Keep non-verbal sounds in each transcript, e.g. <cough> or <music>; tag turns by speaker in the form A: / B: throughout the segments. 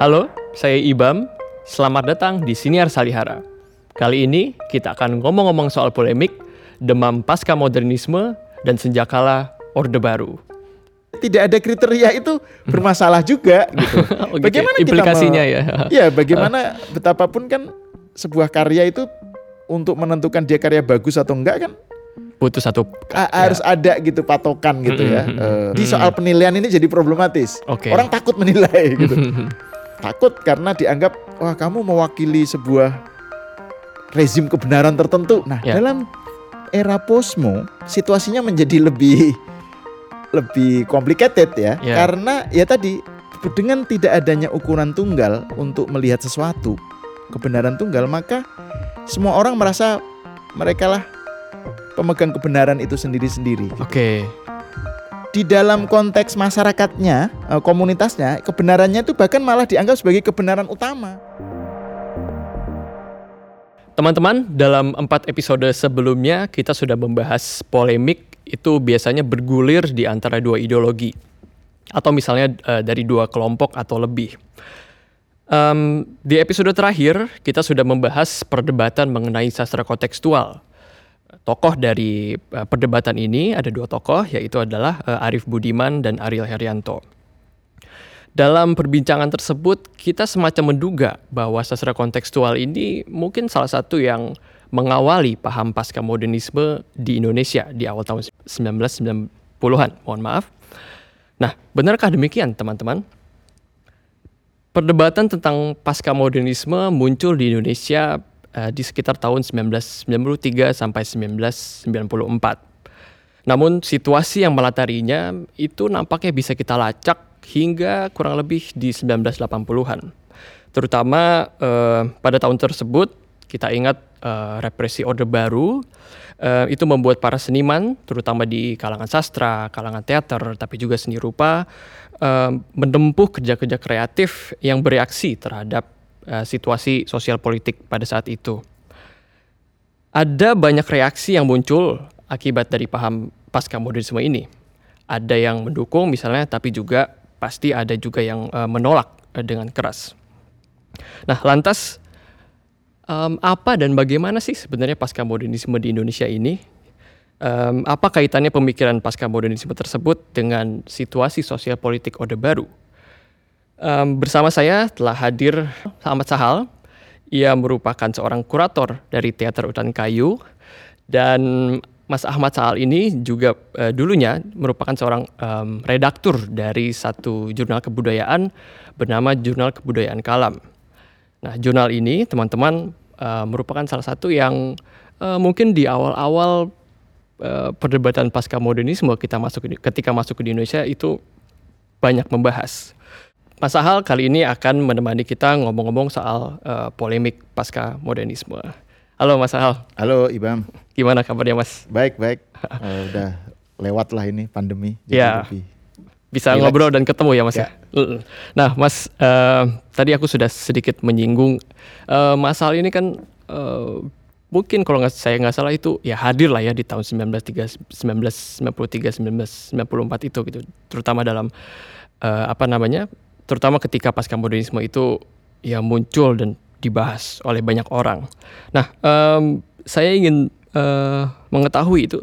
A: Halo, saya Ibam. Selamat datang di Siniar Salihara. Kali ini kita akan ngomong-ngomong soal polemik, demam pasca modernisme, dan senjakala Orde Baru.
B: Tidak ada kriteria itu bermasalah juga <laughs> gitu.
A: Gitu ya. Implikasinya ya.
B: Ya, bagaimana betapapun kan sebuah karya itu untuk menentukan dia karya bagus atau enggak kan
A: butuh satu
B: a- harus ada gitu patokan gitu ya.
A: Mm-mm.
B: Eh, di soal penilaian ini jadi problematis.
A: Oke.
B: Orang takut menilai gitu. Takut karena dianggap wah kamu mewakili sebuah rezim kebenaran tertentu. Nah,
A: Ya.
B: dalam era posmo situasinya menjadi lebih lebih complicated ya.
A: Ya.
B: Karena ya tadi dengan tidak adanya ukuran tunggal untuk melihat sesuatu, kebenaran tunggal, maka semua orang merasa mereka lah pemegang kebenaran itu sendiri-sendiri.
A: Oke.
B: Di dalam konteks masyarakatnya, eh, komunitasnya, kebenarannya itu bahkan malah dianggap sebagai kebenaran utama.
A: Teman-teman, dalam empat episode sebelumnya kita sudah membahas polemik itu biasanya bergulir di antara dua ideologi atau misalnya eh, dari dua kelompok atau lebih. Em, di episode terakhir kita sudah membahas perdebatan mengenai sastra kontekstual. Tokoh dari eh, perdebatan ini ada dua tokoh yaitu adalah eh, Arif Budiman dan Ariel Herianto. Dalam perbincangan tersebut, kita semacam menduga bahwa sastra kontekstual ini mungkin salah satu yang mengawali paham pasca modernisme di Indonesia di awal tahun 1990-an. Mohon maaf. Nah, benarkah demikian, teman-teman? Perdebatan tentang pasca modernisme muncul di Indonesia eh, di sekitar tahun 1993 sampai 1994. Namun situasi yang melatarinya itu nampaknya bisa kita lacak hingga kurang lebih di 1980-an. Terutama eh, pada tahun tersebut kita ingat eh, represi Orde Baru eh, itu membuat para seniman terutama di kalangan sastra, kalangan teater, tapi juga seni rupa eh, menempuh kerja-kerja kreatif yang bereaksi terhadap eh, situasi sosial politik pada saat itu. Ada banyak reaksi yang muncul akibat dari paham pasca modernisme ini. Ada yang mendukung misalnya, tapi juga pasti ada juga yang eh, menolak eh, dengan keras. Nah, lantas em, apa dan bagaimana sih sebenarnya pasca modernisme di Indonesia ini? Em, apa kaitannya pemikiran pasca modernisme tersebut dengan situasi sosial politik Orde Baru? Em, bersama saya telah hadir Ahmad Sahal. Ia merupakan seorang kurator dari Teater Utan Kayu dan Mas Ahmad Sahal ini juga eh, dulunya merupakan seorang em, redaktur dari satu jurnal kebudayaan bernama Jurnal Kebudayaan Kalam. Nah, jurnal ini teman-teman eh, merupakan salah satu yang eh, mungkin di awal-awal eh, perdebatan pasca modernisme kita masuk ketika masuk ke Indonesia itu banyak membahas. Mas Ahal kali ini akan menemani kita ngomong-ngomong soal eh, polemik pasca modernisme. Halo Mas Ahal,
B: Halo Ibam,
A: gimana kabarnya Mas?
B: baik baik. <laughs> Eh, udah lewat lah ini pandemi.
A: Ya.
B: lebih-
A: Bisa
B: Relax.
A: ngobrol dan ketemu ya Mas ya.
B: Ya.
A: Nah Mas, eh, tadi aku sudah sedikit menyinggung eh, Mas Ahal ini kan eh, mungkin kalau nggak saya nggak salah itu ya hadir lah ya di tahun 1993, 1993, 1994 itu gitu, terutama dalam eh, apa namanya, terutama ketika pasca modernisme itu ya muncul dan dibahas oleh banyak orang. Nah, em, saya ingin eh, mengetahui itu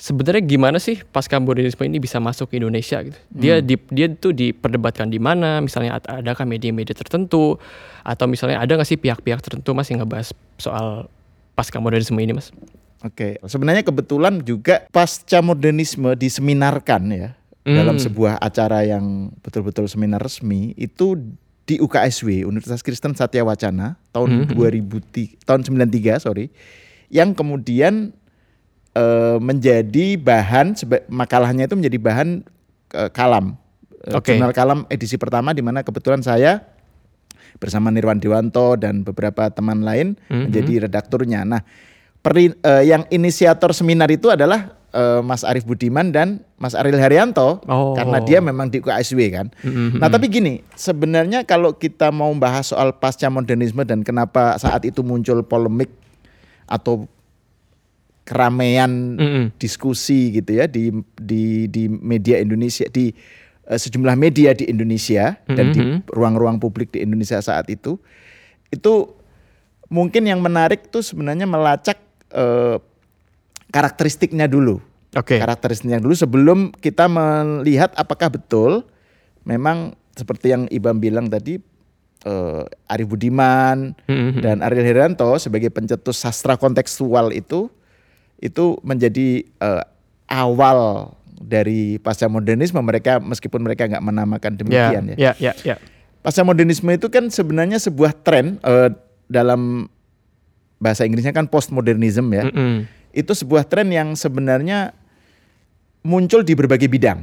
A: sebenarnya gimana sih pasca modernisme ini bisa masuk ke Indonesia gitu. Dia di, dia itu diperdebatkan di mana? Misalnya ad- adakah media-media tertentu atau misalnya ada nggak sih pihak-pihak tertentu Mas yang ngebahas soal pasca modernisme ini, Mas?
B: Oke, sebenarnya kebetulan juga pasca modernisme diseminarkan ya
A: Hmm.
B: dalam sebuah acara yang betul-betul seminar resmi itu di UKSW Universitas Kristen Satya Wacana tahun
A: Mhm.
B: 2003 tahun 93 sorry yang kemudian eh, menjadi bahan makalahnya itu menjadi bahan eh, kalam Eh,
A: Oke.
B: jurnal kalam edisi pertama di mana kebetulan saya bersama Nirwan Dewanto dan beberapa teman lain
A: Mhm.
B: menjadi redakturnya. Nah, peri- eh, yang inisiator seminar itu adalah eh, Mas Arief Budiman dan Mas Ariel Haryanto
A: Oh.
B: karena dia memang di UKSW kan.
A: Mhm.
B: Nah, tapi gini, sebenarnya kalau kita mau bahas soal pasca modernisme dan kenapa saat itu muncul polemik atau keramaian
A: Mm-mm.
B: diskusi gitu ya di di di media Indonesia di eh, sejumlah media di Indonesia dan di
A: Mhm.
B: ruang-ruang publik di Indonesia saat itu itu mungkin yang menarik tuh sebenarnya melacak eh, karakteristiknya dulu
A: Oke.
B: karakteristiknya dulu sebelum kita melihat apakah betul memang seperti yang Ibam bilang tadi eh, Arif Budiman
A: Mhm.
B: dan Ariel Herranto sebagai pencetus sastra kontekstual itu itu menjadi eh, awal dari pasca modernisme mereka meskipun mereka nggak menamakan demikian ya.
A: ya, ya, ya.
B: Pasca modernisme itu kan sebenarnya sebuah tren eh, dalam bahasa Inggrisnya kan postmodernism ya
A: Mhm.
B: Itu sebuah tren yang sebenarnya muncul di berbagai bidang.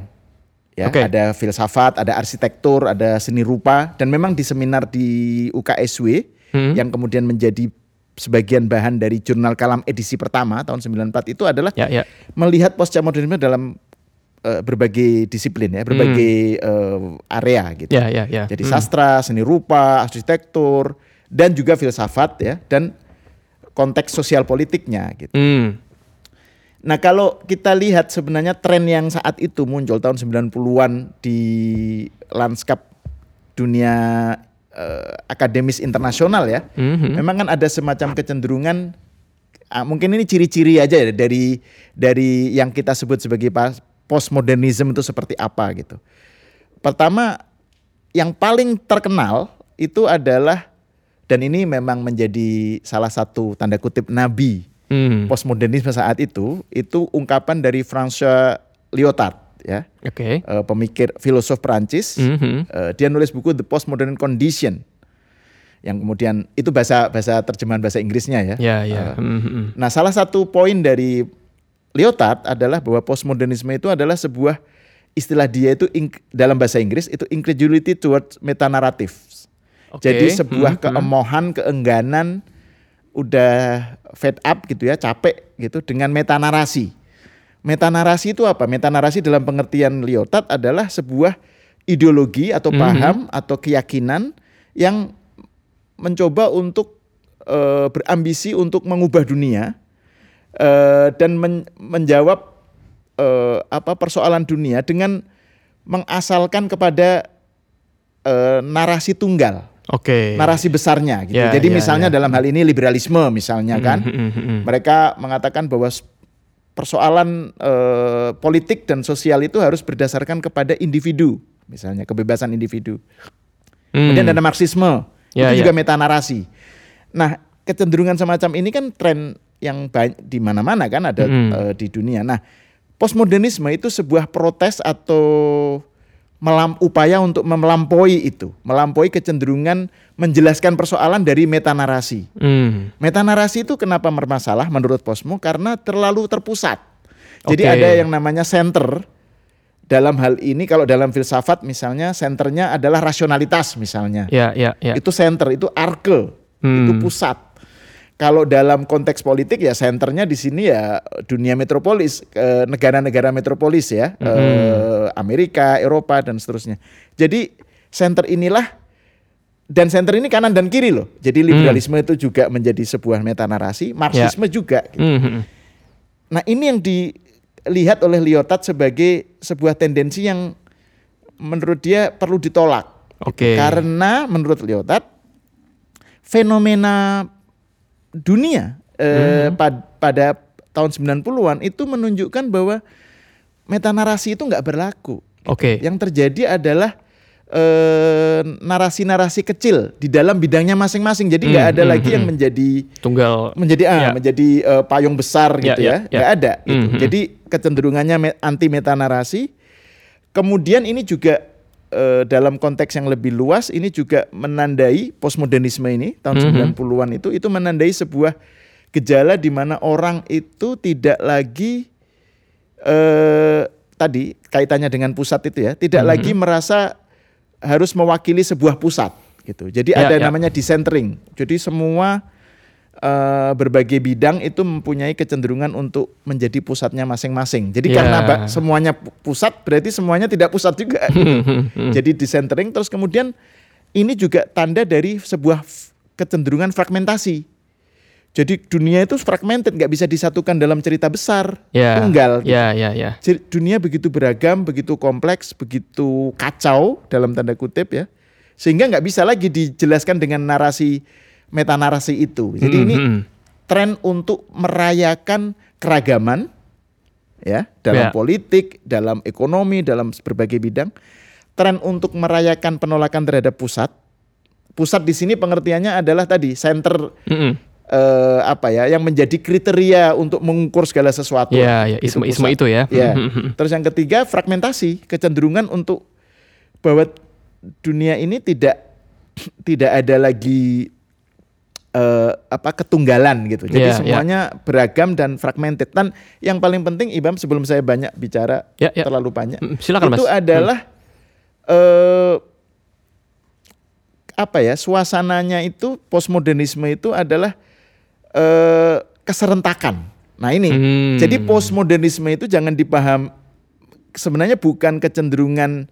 B: Ya,
A: Oke.
B: ada filsafat, ada arsitektur, ada seni rupa dan memang di seminar di UKSW
A: Hmm.
B: yang kemudian menjadi sebagian bahan dari jurnal Kalam edisi pertama tahun 94 itu adalah
A: Ya, ya.
B: melihat postmodernisme dalam eh, berbagai disiplin ya, berbagai eh, area gitu.
A: Ya, ya, ya.
B: Jadi
A: Hmm.
B: sastra, seni rupa, arsitektur dan juga filsafat ya dan konteks sosial politiknya gitu.
A: Hmm.
B: Nah kalau kita lihat sebenarnya tren yang saat itu muncul tahun 90-an di lanskap dunia eh, akademis internasional ya.
A: Mhm.
B: Memang kan ada semacam kecenderungan ah, mungkin ini ciri-ciri aja ya dari dari yang kita sebut sebagai pas- postmodernism itu seperti apa gitu. Pertama yang paling terkenal itu adalah dan ini memang menjadi salah satu tanda kutip nabi
A: Hmm.
B: postmodernisme saat itu itu ungkapan dari François Lyotard ya
A: Oke.
B: eh, pemikir filosof Prancis
A: Mhm.
B: Eh, dia nulis buku The Postmodern Condition yang kemudian itu bahasa bahasa terjemahan bahasa Inggrisnya ya.
A: Ya, ya.
B: Eh,
A: Mhm.
B: Nah, salah satu poin dari Lyotard adalah bahwa postmodernisme itu adalah sebuah istilah dia itu dalam bahasa Inggris itu incredulity towards metanarratives. Jadi sebuah
A: Mhm.
B: keemohan, keengganan udah fed up gitu ya, capek gitu dengan metanarasi. Metanarasi itu apa? Metanarasi dalam pengertian Lyotard adalah sebuah ideologi atau
A: Mhm.
B: paham atau keyakinan yang mencoba untuk eh, berambisi untuk mengubah dunia eh, dan men- menjawab eh, apa persoalan dunia dengan mengasalkan kepada eh, narasi tunggal,
A: Oke.
B: narasi besarnya gitu.
A: Ya,
B: Jadi
A: ya,
B: misalnya
A: ya.
B: dalam hal ini liberalisme misalnya kan,
A: Mhm, mhm, mhm.
B: mereka mengatakan bahwa persoalan eh, politik dan sosial itu harus berdasarkan kepada individu, misalnya kebebasan individu. Kemudian
A: Hmm.
B: ada marxisme,
A: Ya,
B: itu
A: ya.
B: juga metanarasi. Nah, kecenderungan semacam ini kan tren yang banyak di mana-mana kan ada
A: Mm.
B: eh, di dunia. Nah, postmodernisme itu sebuah protes atau melam, upaya untuk melampaui itu, melampaui kecenderungan menjelaskan persoalan dari metanarasi.
A: Hmm.
B: Metanarasi itu kenapa bermasalah menurut Posmo? Karena terlalu terpusat. Jadi
A: Oke.
B: ada yang namanya center dalam hal ini kalau dalam filsafat misalnya senternya adalah rasionalitas misalnya.
A: Ya, ya, ya.
B: Itu center, itu arke,
A: Hmm.
B: itu pusat. Kalau dalam konteks politik ya senternya di sini ya dunia metropolis, negara-negara metropolis ya,
A: Hmm.
B: eh, Amerika, Eropa dan seterusnya. Jadi center inilah dan center ini kanan dan kiri loh. Jadi liberalisme itu juga menjadi sebuah metanarasi, marxisme juga. gitu.
A: Mhm.
B: Nah ini yang dilihat oleh Lyotard sebagai sebuah tendensi yang menurut dia perlu ditolak.
A: Oke.
B: Karena menurut Lyotard fenomena dunia eh,
A: Mhm.
B: pad- pada tahun 90-an itu menunjukkan bahwa metanarasi itu nggak berlaku.
A: Oke.
B: Yang terjadi adalah eh, narasi-narasi kecil di dalam bidangnya masing-masing. Jadi nggak
A: Hmm,
B: ada
A: hmm,
B: lagi yang
A: hmm.
B: menjadi
A: Tunggal.
B: menjadi ah
A: Ya.
B: menjadi eh, payung besar
A: Ya,
B: gitu
A: ya,
B: ya,
A: ya.
B: nggak ada gitu.
A: Mhm.
B: Jadi kecenderungannya anti metanarasi. Kemudian ini juga eh, dalam konteks yang lebih luas ini juga menandai postmodernisme ini tahun
A: Mhm.
B: 90-an itu itu menandai sebuah gejala di mana orang itu tidak lagi eh tadi kaitannya dengan pusat itu ya, tidak
A: Mhm.
B: lagi merasa harus mewakili sebuah pusat gitu. Jadi
A: Ya,
B: ada
A: ya.
B: namanya decentering. Jadi semua eh, berbagai bidang itu mempunyai kecenderungan untuk menjadi pusatnya masing-masing. Jadi
A: Ya.
B: karena semuanya pu- pusat berarti semuanya tidak pusat juga.
A: Mhm. <laughs>
B: Jadi decentering terus kemudian ini juga tanda dari sebuah kecenderungan fragmentasi. Jadi dunia itu fragmented, nggak bisa disatukan dalam cerita besar
A: Ya.
B: tunggal. gitu.
A: Ya, ya, ya.
B: Jadi dunia begitu beragam, begitu kompleks, begitu kacau dalam tanda kutip ya, sehingga nggak bisa lagi dijelaskan dengan narasi meta narasi itu. Jadi
A: Hmm,
B: ini
A: hmm.
B: tren untuk merayakan keragaman ya dalam
A: Ya.
B: politik, dalam ekonomi, dalam berbagai bidang. Tren untuk merayakan penolakan terhadap pusat. Pusat di sini pengertiannya adalah tadi center
A: Mm-mm.
B: eh, apa ya yang menjadi kriteria untuk mengukur segala sesuatu.
A: Ya, ya,
B: Itu
A: isme-isme
B: pusat.
A: itu ya.
B: Ya. Terus yang ketiga fragmentasi, kecenderungan untuk bahwa dunia ini tidak tidak ada lagi eh, apa ketunggalan gitu. Jadi
A: Ya, ya.
B: semuanya beragam dan fragmented. Dan yang paling penting Ibam sebelum saya banyak bicara
A: Ya, ya.
B: terlalu banyak,
A: Mm, silakan,
B: itu
A: Mas.
B: adalah eh apa ya suasananya itu postmodernisme itu adalah eh keserentakan. Nah ini,
A: Hmm.
B: jadi postmodernisme itu jangan dipaham sebenarnya bukan kecenderungan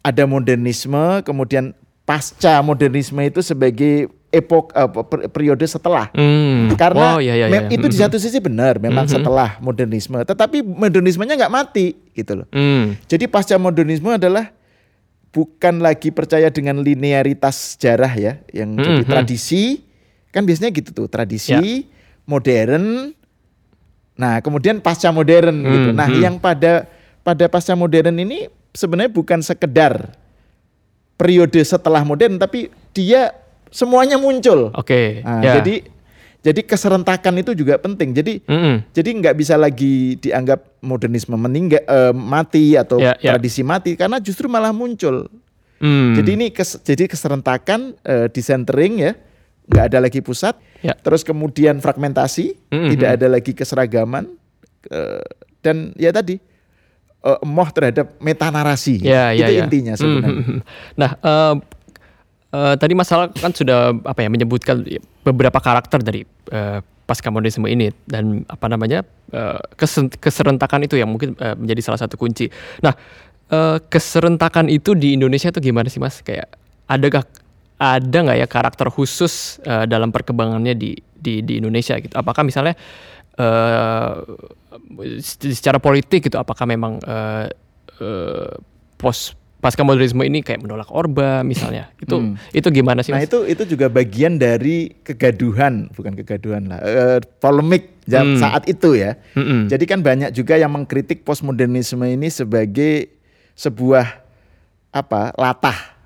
B: ada modernisme kemudian pasca modernisme itu sebagai epok per- periode setelah.
A: Hmm.
B: Karena
A: oh, ya, ya,
B: mem-
A: ya.
B: itu di
A: Mhm.
B: satu sisi benar memang setelah modernisme, tetapi modernismenya nggak mati gitu loh.
A: Hmm.
B: Jadi pasca modernisme adalah bukan lagi percaya dengan linearitas sejarah ya, yang jadi
A: Mhm.
B: tradisi kan biasanya gitu tuh tradisi
A: Ya.
B: modern. Nah kemudian pasca modern gitu. Nah
A: Mhm.
B: yang pada pada pasca modern ini sebenarnya bukan sekedar periode setelah modern, tapi dia semuanya muncul.
A: Oke.
B: Nah,
A: ya.
B: Jadi jadi keserentakan itu juga penting. Jadi
A: Mm-mm.
B: jadi nggak bisa lagi dianggap modernisme meninggal eh, mati atau
A: Ya, ya.
B: tradisi mati karena justru malah muncul.
A: Hmm.
B: Jadi ini kes- jadi keserentakan eh, decentering ya, nggak ada lagi pusat.
A: Ya.
B: Terus kemudian fragmentasi,
A: Mhm.
B: tidak ada lagi keseragaman eh, dan ya tadi eh, emoh terhadap meta narasi.
A: Ya, ya,
B: itu
A: ya.
B: intinya sebenarnya.
A: Hmm, hmm, hmm. Nah, eh, eh, tadi masalah kan sudah apa ya menyebutkan beberapa karakter dari eh, pasca modernisme ini dan apa namanya kesen- keserentakan itu yang mungkin eh, menjadi salah satu kunci. Nah, eh, keserentakan itu di Indonesia itu gimana sih mas? Kayak adakah ada nggak ya karakter khusus eh, dalam perkembangannya di di di Indonesia gitu? Apakah misalnya eh, secara politik gitu? Apakah memang eh, eh, pos pasca modernisme ini kayak menolak Orba misalnya? Itu
B: Hmm.
A: itu gimana sih?
B: Nah
A: Mas?
B: itu itu juga bagian dari kegaduhan, bukan kegaduhan lah, eh, polemik
A: Hmm.
B: saat itu ya.
A: Mm-mm.
B: Jadi kan banyak juga yang mengkritik postmodernisme ini sebagai sebuah apa latah.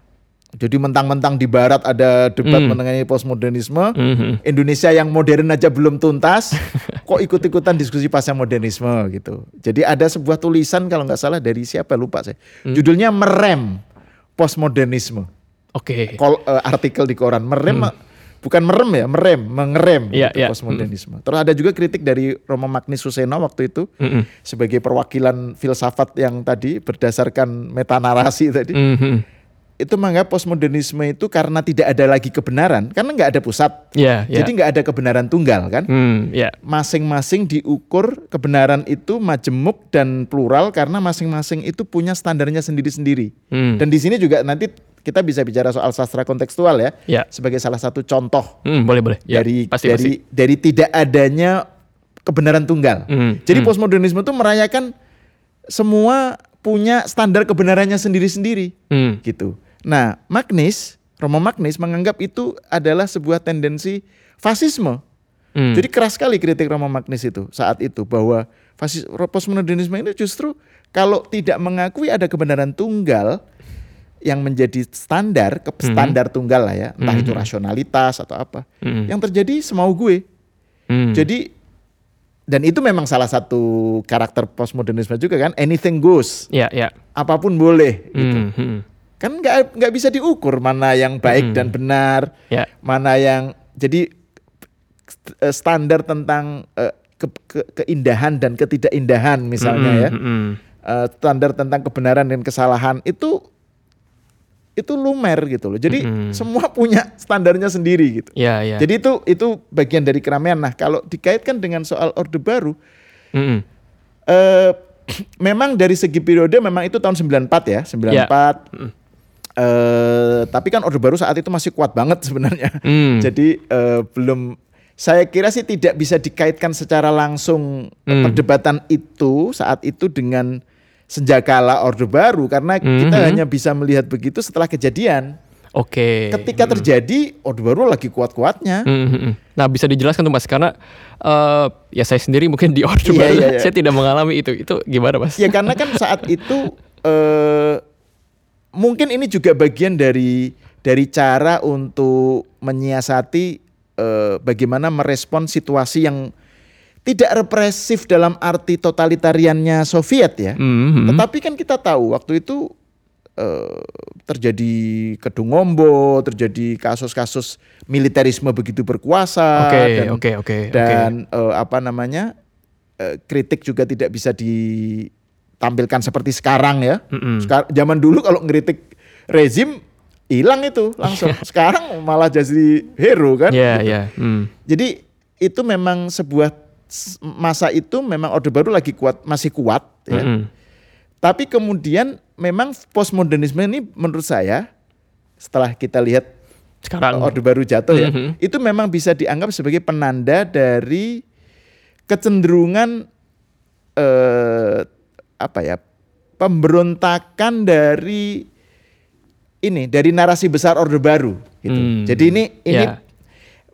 B: Jadi mentang-mentang di Barat ada debat
A: Hmm.
B: mengenai postmodernisme,
A: Mhm.
B: Indonesia yang modern aja belum tuntas, <laughs> kok ikut-ikutan diskusi pasca modernisme gitu. Jadi ada sebuah tulisan kalau nggak salah dari siapa lupa saya,
A: Hmm.
B: judulnya merem postmodernisme
A: Oke.
B: kol, eh, artikel di koran merem bukan merem ya merem mengerem
A: Hmm. Iya,
B: gitu,
A: iya.
B: postmodernisme terus ada juga kritik dari Romo Magnis Suseno waktu itu
A: Mm-mm.
B: sebagai perwakilan filsafat yang tadi berdasarkan metanarasi tadi
A: Mhm.
B: Itu menganggap postmodernisme itu karena tidak ada lagi kebenaran karena nggak ada pusat
A: Ya, ya.
B: jadi nggak ada kebenaran tunggal kan
A: Hmm, ya.
B: masing-masing diukur kebenaran itu majemuk dan plural karena masing-masing itu punya standarnya sendiri-sendiri
A: Hmm.
B: dan di sini juga nanti kita bisa bicara soal sastra kontekstual ya,
A: Ya.
B: sebagai salah satu contoh
A: Hmm, boleh boleh. Ya,
B: dari
A: pasti,
B: dari dari tidak adanya kebenaran tunggal.
A: Hmm,
B: Jadi
A: hmm.
B: postmodernisme itu merayakan semua punya standar kebenarannya sendiri-sendiri,
A: pasti. Hmm.
B: gitu. Nah, Magnis, Romo Magnis menganggap itu adalah sebuah tendensi fasisme.
A: Hmm.
B: Jadi keras sekali kritik Romo Magnis itu saat itu bahwa fasis postmodernisme ini justru kalau tidak mengakui ada kebenaran tunggal yang menjadi standar, ke standar tunggal lah ya, entah itu rasionalitas atau apa.
A: Hmm.
B: Yang terjadi semau gue.
A: Hmm.
B: Jadi dan itu memang salah satu karakter postmodernisme juga kan, anything goes,
A: ya, ya.
B: apa pun boleh gitu.
A: Hmm, hmm.
B: Kan nggak nggak bisa diukur mana yang baik dan benar,
A: Ya.
B: mana yang jadi eh, standar tentang eh, ke- ke- keindahan dan ketidakindahan misalnya ya
A: Hmm, hmm.
B: Eh, standar tentang kebenaran dan kesalahan itu itu lumer gitu loh jadi
A: Mm-mm.
B: semua punya standarnya sendiri gitu
A: Ya, ya.
B: jadi itu itu bagian dari keramaian nah kalau dikaitkan dengan soal orde baru
A: Hmm, hmm.
B: eh <clears throat> memang dari segi periode memang itu tahun 94 ya 94
A: Ya.
B: Eh tapi kan orde baru saat itu masih kuat banget <laughs> sebenarnya
A: Hmm.
B: jadi eh, belum saya kira sih tidak bisa dikaitkan secara langsung
A: Hmm.
B: perdebatan itu saat itu dengan senjakala Orde Baru karena kita
A: Mhm.
B: hanya bisa melihat begitu setelah kejadian.
A: Oke.
B: Ketika terjadi Orde Baru lagi kuat-kuatnya.
A: Hmm, hmm, hmm. Nah bisa dijelaskan tuh mas karena eh, ya saya sendiri mungkin di orde
B: Iya,
A: baru
B: iya, iya. <laughs>
A: saya tidak mengalami itu itu gimana mas?
B: Ya karena kan saat itu eh, mungkin ini juga bagian dari dari cara untuk menyiasati eh, bagaimana merespon situasi yang tidak represif dalam arti totalitariannya Soviet ya.
A: Hmm, hmm.
B: Tetapi kan kita tahu waktu itu eh, terjadi kedungombo, terjadi kasus-kasus militerisme begitu berkuasa
A: Oke
B: dan
A: oke oke.
B: dan eh, apa namanya eh, kritik juga tidak bisa ditampilkan seperti sekarang ya. Sekar- zaman dulu kalau ngeritik rezim hilang itu langsung. <laughs> sekarang malah jadi hero kan.
A: Iya
B: gitu.
A: iya. Hmm.
B: Jadi itu memang sebuah masa itu memang Orde Baru lagi kuat masih kuat ya.
A: Mm-mm.
B: Tapi kemudian memang postmodernisme ini menurut saya setelah kita lihat
A: Sekarang.
B: Orde Baru jatuh ya,
A: Mhm.
B: itu memang bisa dianggap sebagai penanda dari kecenderungan eh, apa ya pemberontakan dari ini dari narasi besar Orde Baru. Gitu.
A: Hmm.
B: Jadi ini ini
A: Ya.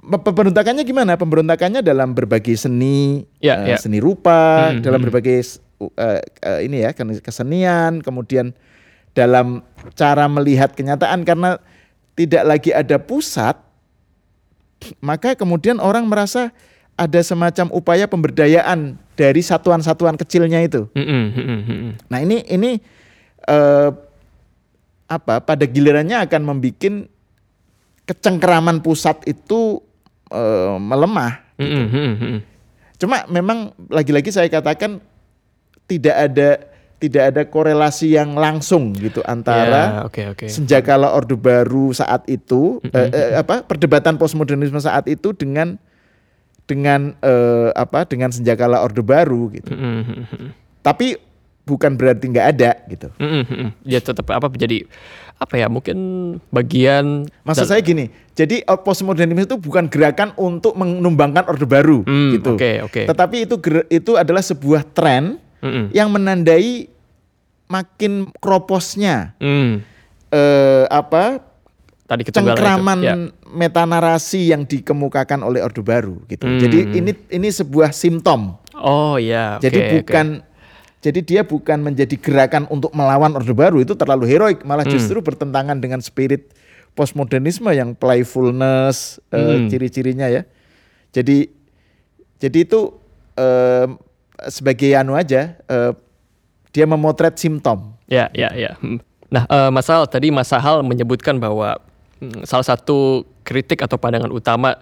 B: pe- pemberontakannya gimana? Pemberontakannya dalam berbagai seni,
A: Ya,
B: eh,
A: ya.
B: seni rupa,
A: Hmm,
B: dalam
A: hmm.
B: berbagai s- u- eh, eh, ini ya kesenian, kemudian dalam cara melihat kenyataan karena tidak lagi ada pusat, maka kemudian orang merasa ada semacam upaya pemberdayaan dari satuan-satuan kecilnya itu.
A: Mm-mm, mm-mm.
B: Nah ini ini eh, apa pada gilirannya akan membuat kecengkeraman pusat itu eh, melemah.
A: Mm-mm, mm-mm, mm-mm.
B: Cuma memang lagi-lagi saya katakan tidak ada tidak ada korelasi yang langsung gitu antara
A: oke oke.
B: senjakala Orde Baru saat itu eh, eh, apa perdebatan postmodernisme saat itu dengan dengan eh, apa dengan senjakala Orde Baru gitu.
A: Mm-mm, mm-mm.
B: Tapi bukan berarti nggak ada gitu.
A: Mm-mm, mm-mm. Dia tetap apa menjadi apa ya mungkin bagian
B: Maksud saya gini, jadi uh, postmodernisme itu bukan gerakan untuk menumbangkan orde baru
A: Hmm,
B: gitu.
A: Oke oke.
B: Tetapi itu itu adalah sebuah tren
A: Mm-mm.
B: yang menandai makin kroposnya
A: Mm.
B: eh, apa
A: Tadi itu.
B: cengkraman
A: Ya.
B: metanarasi yang dikemukakan oleh orde baru gitu.
A: Hmm.
B: Jadi ini ini sebuah simptom.
A: Oh ya. oke,
B: Jadi bukan jadi dia bukan menjadi gerakan untuk melawan orde baru itu terlalu heroik, malah
A: Hmm.
B: justru bertentangan dengan spirit postmodernisme yang playfulness eh,
A: Hmm.
B: ciri-cirinya ya. Jadi jadi itu eh, sebagai anu aja eh, dia memotret simptom.
A: Ya, ya, ya. Hmm. Nah, eh, Mas Al, tadi Mas Sahal menyebutkan bahwa salah satu kritik atau pandangan utama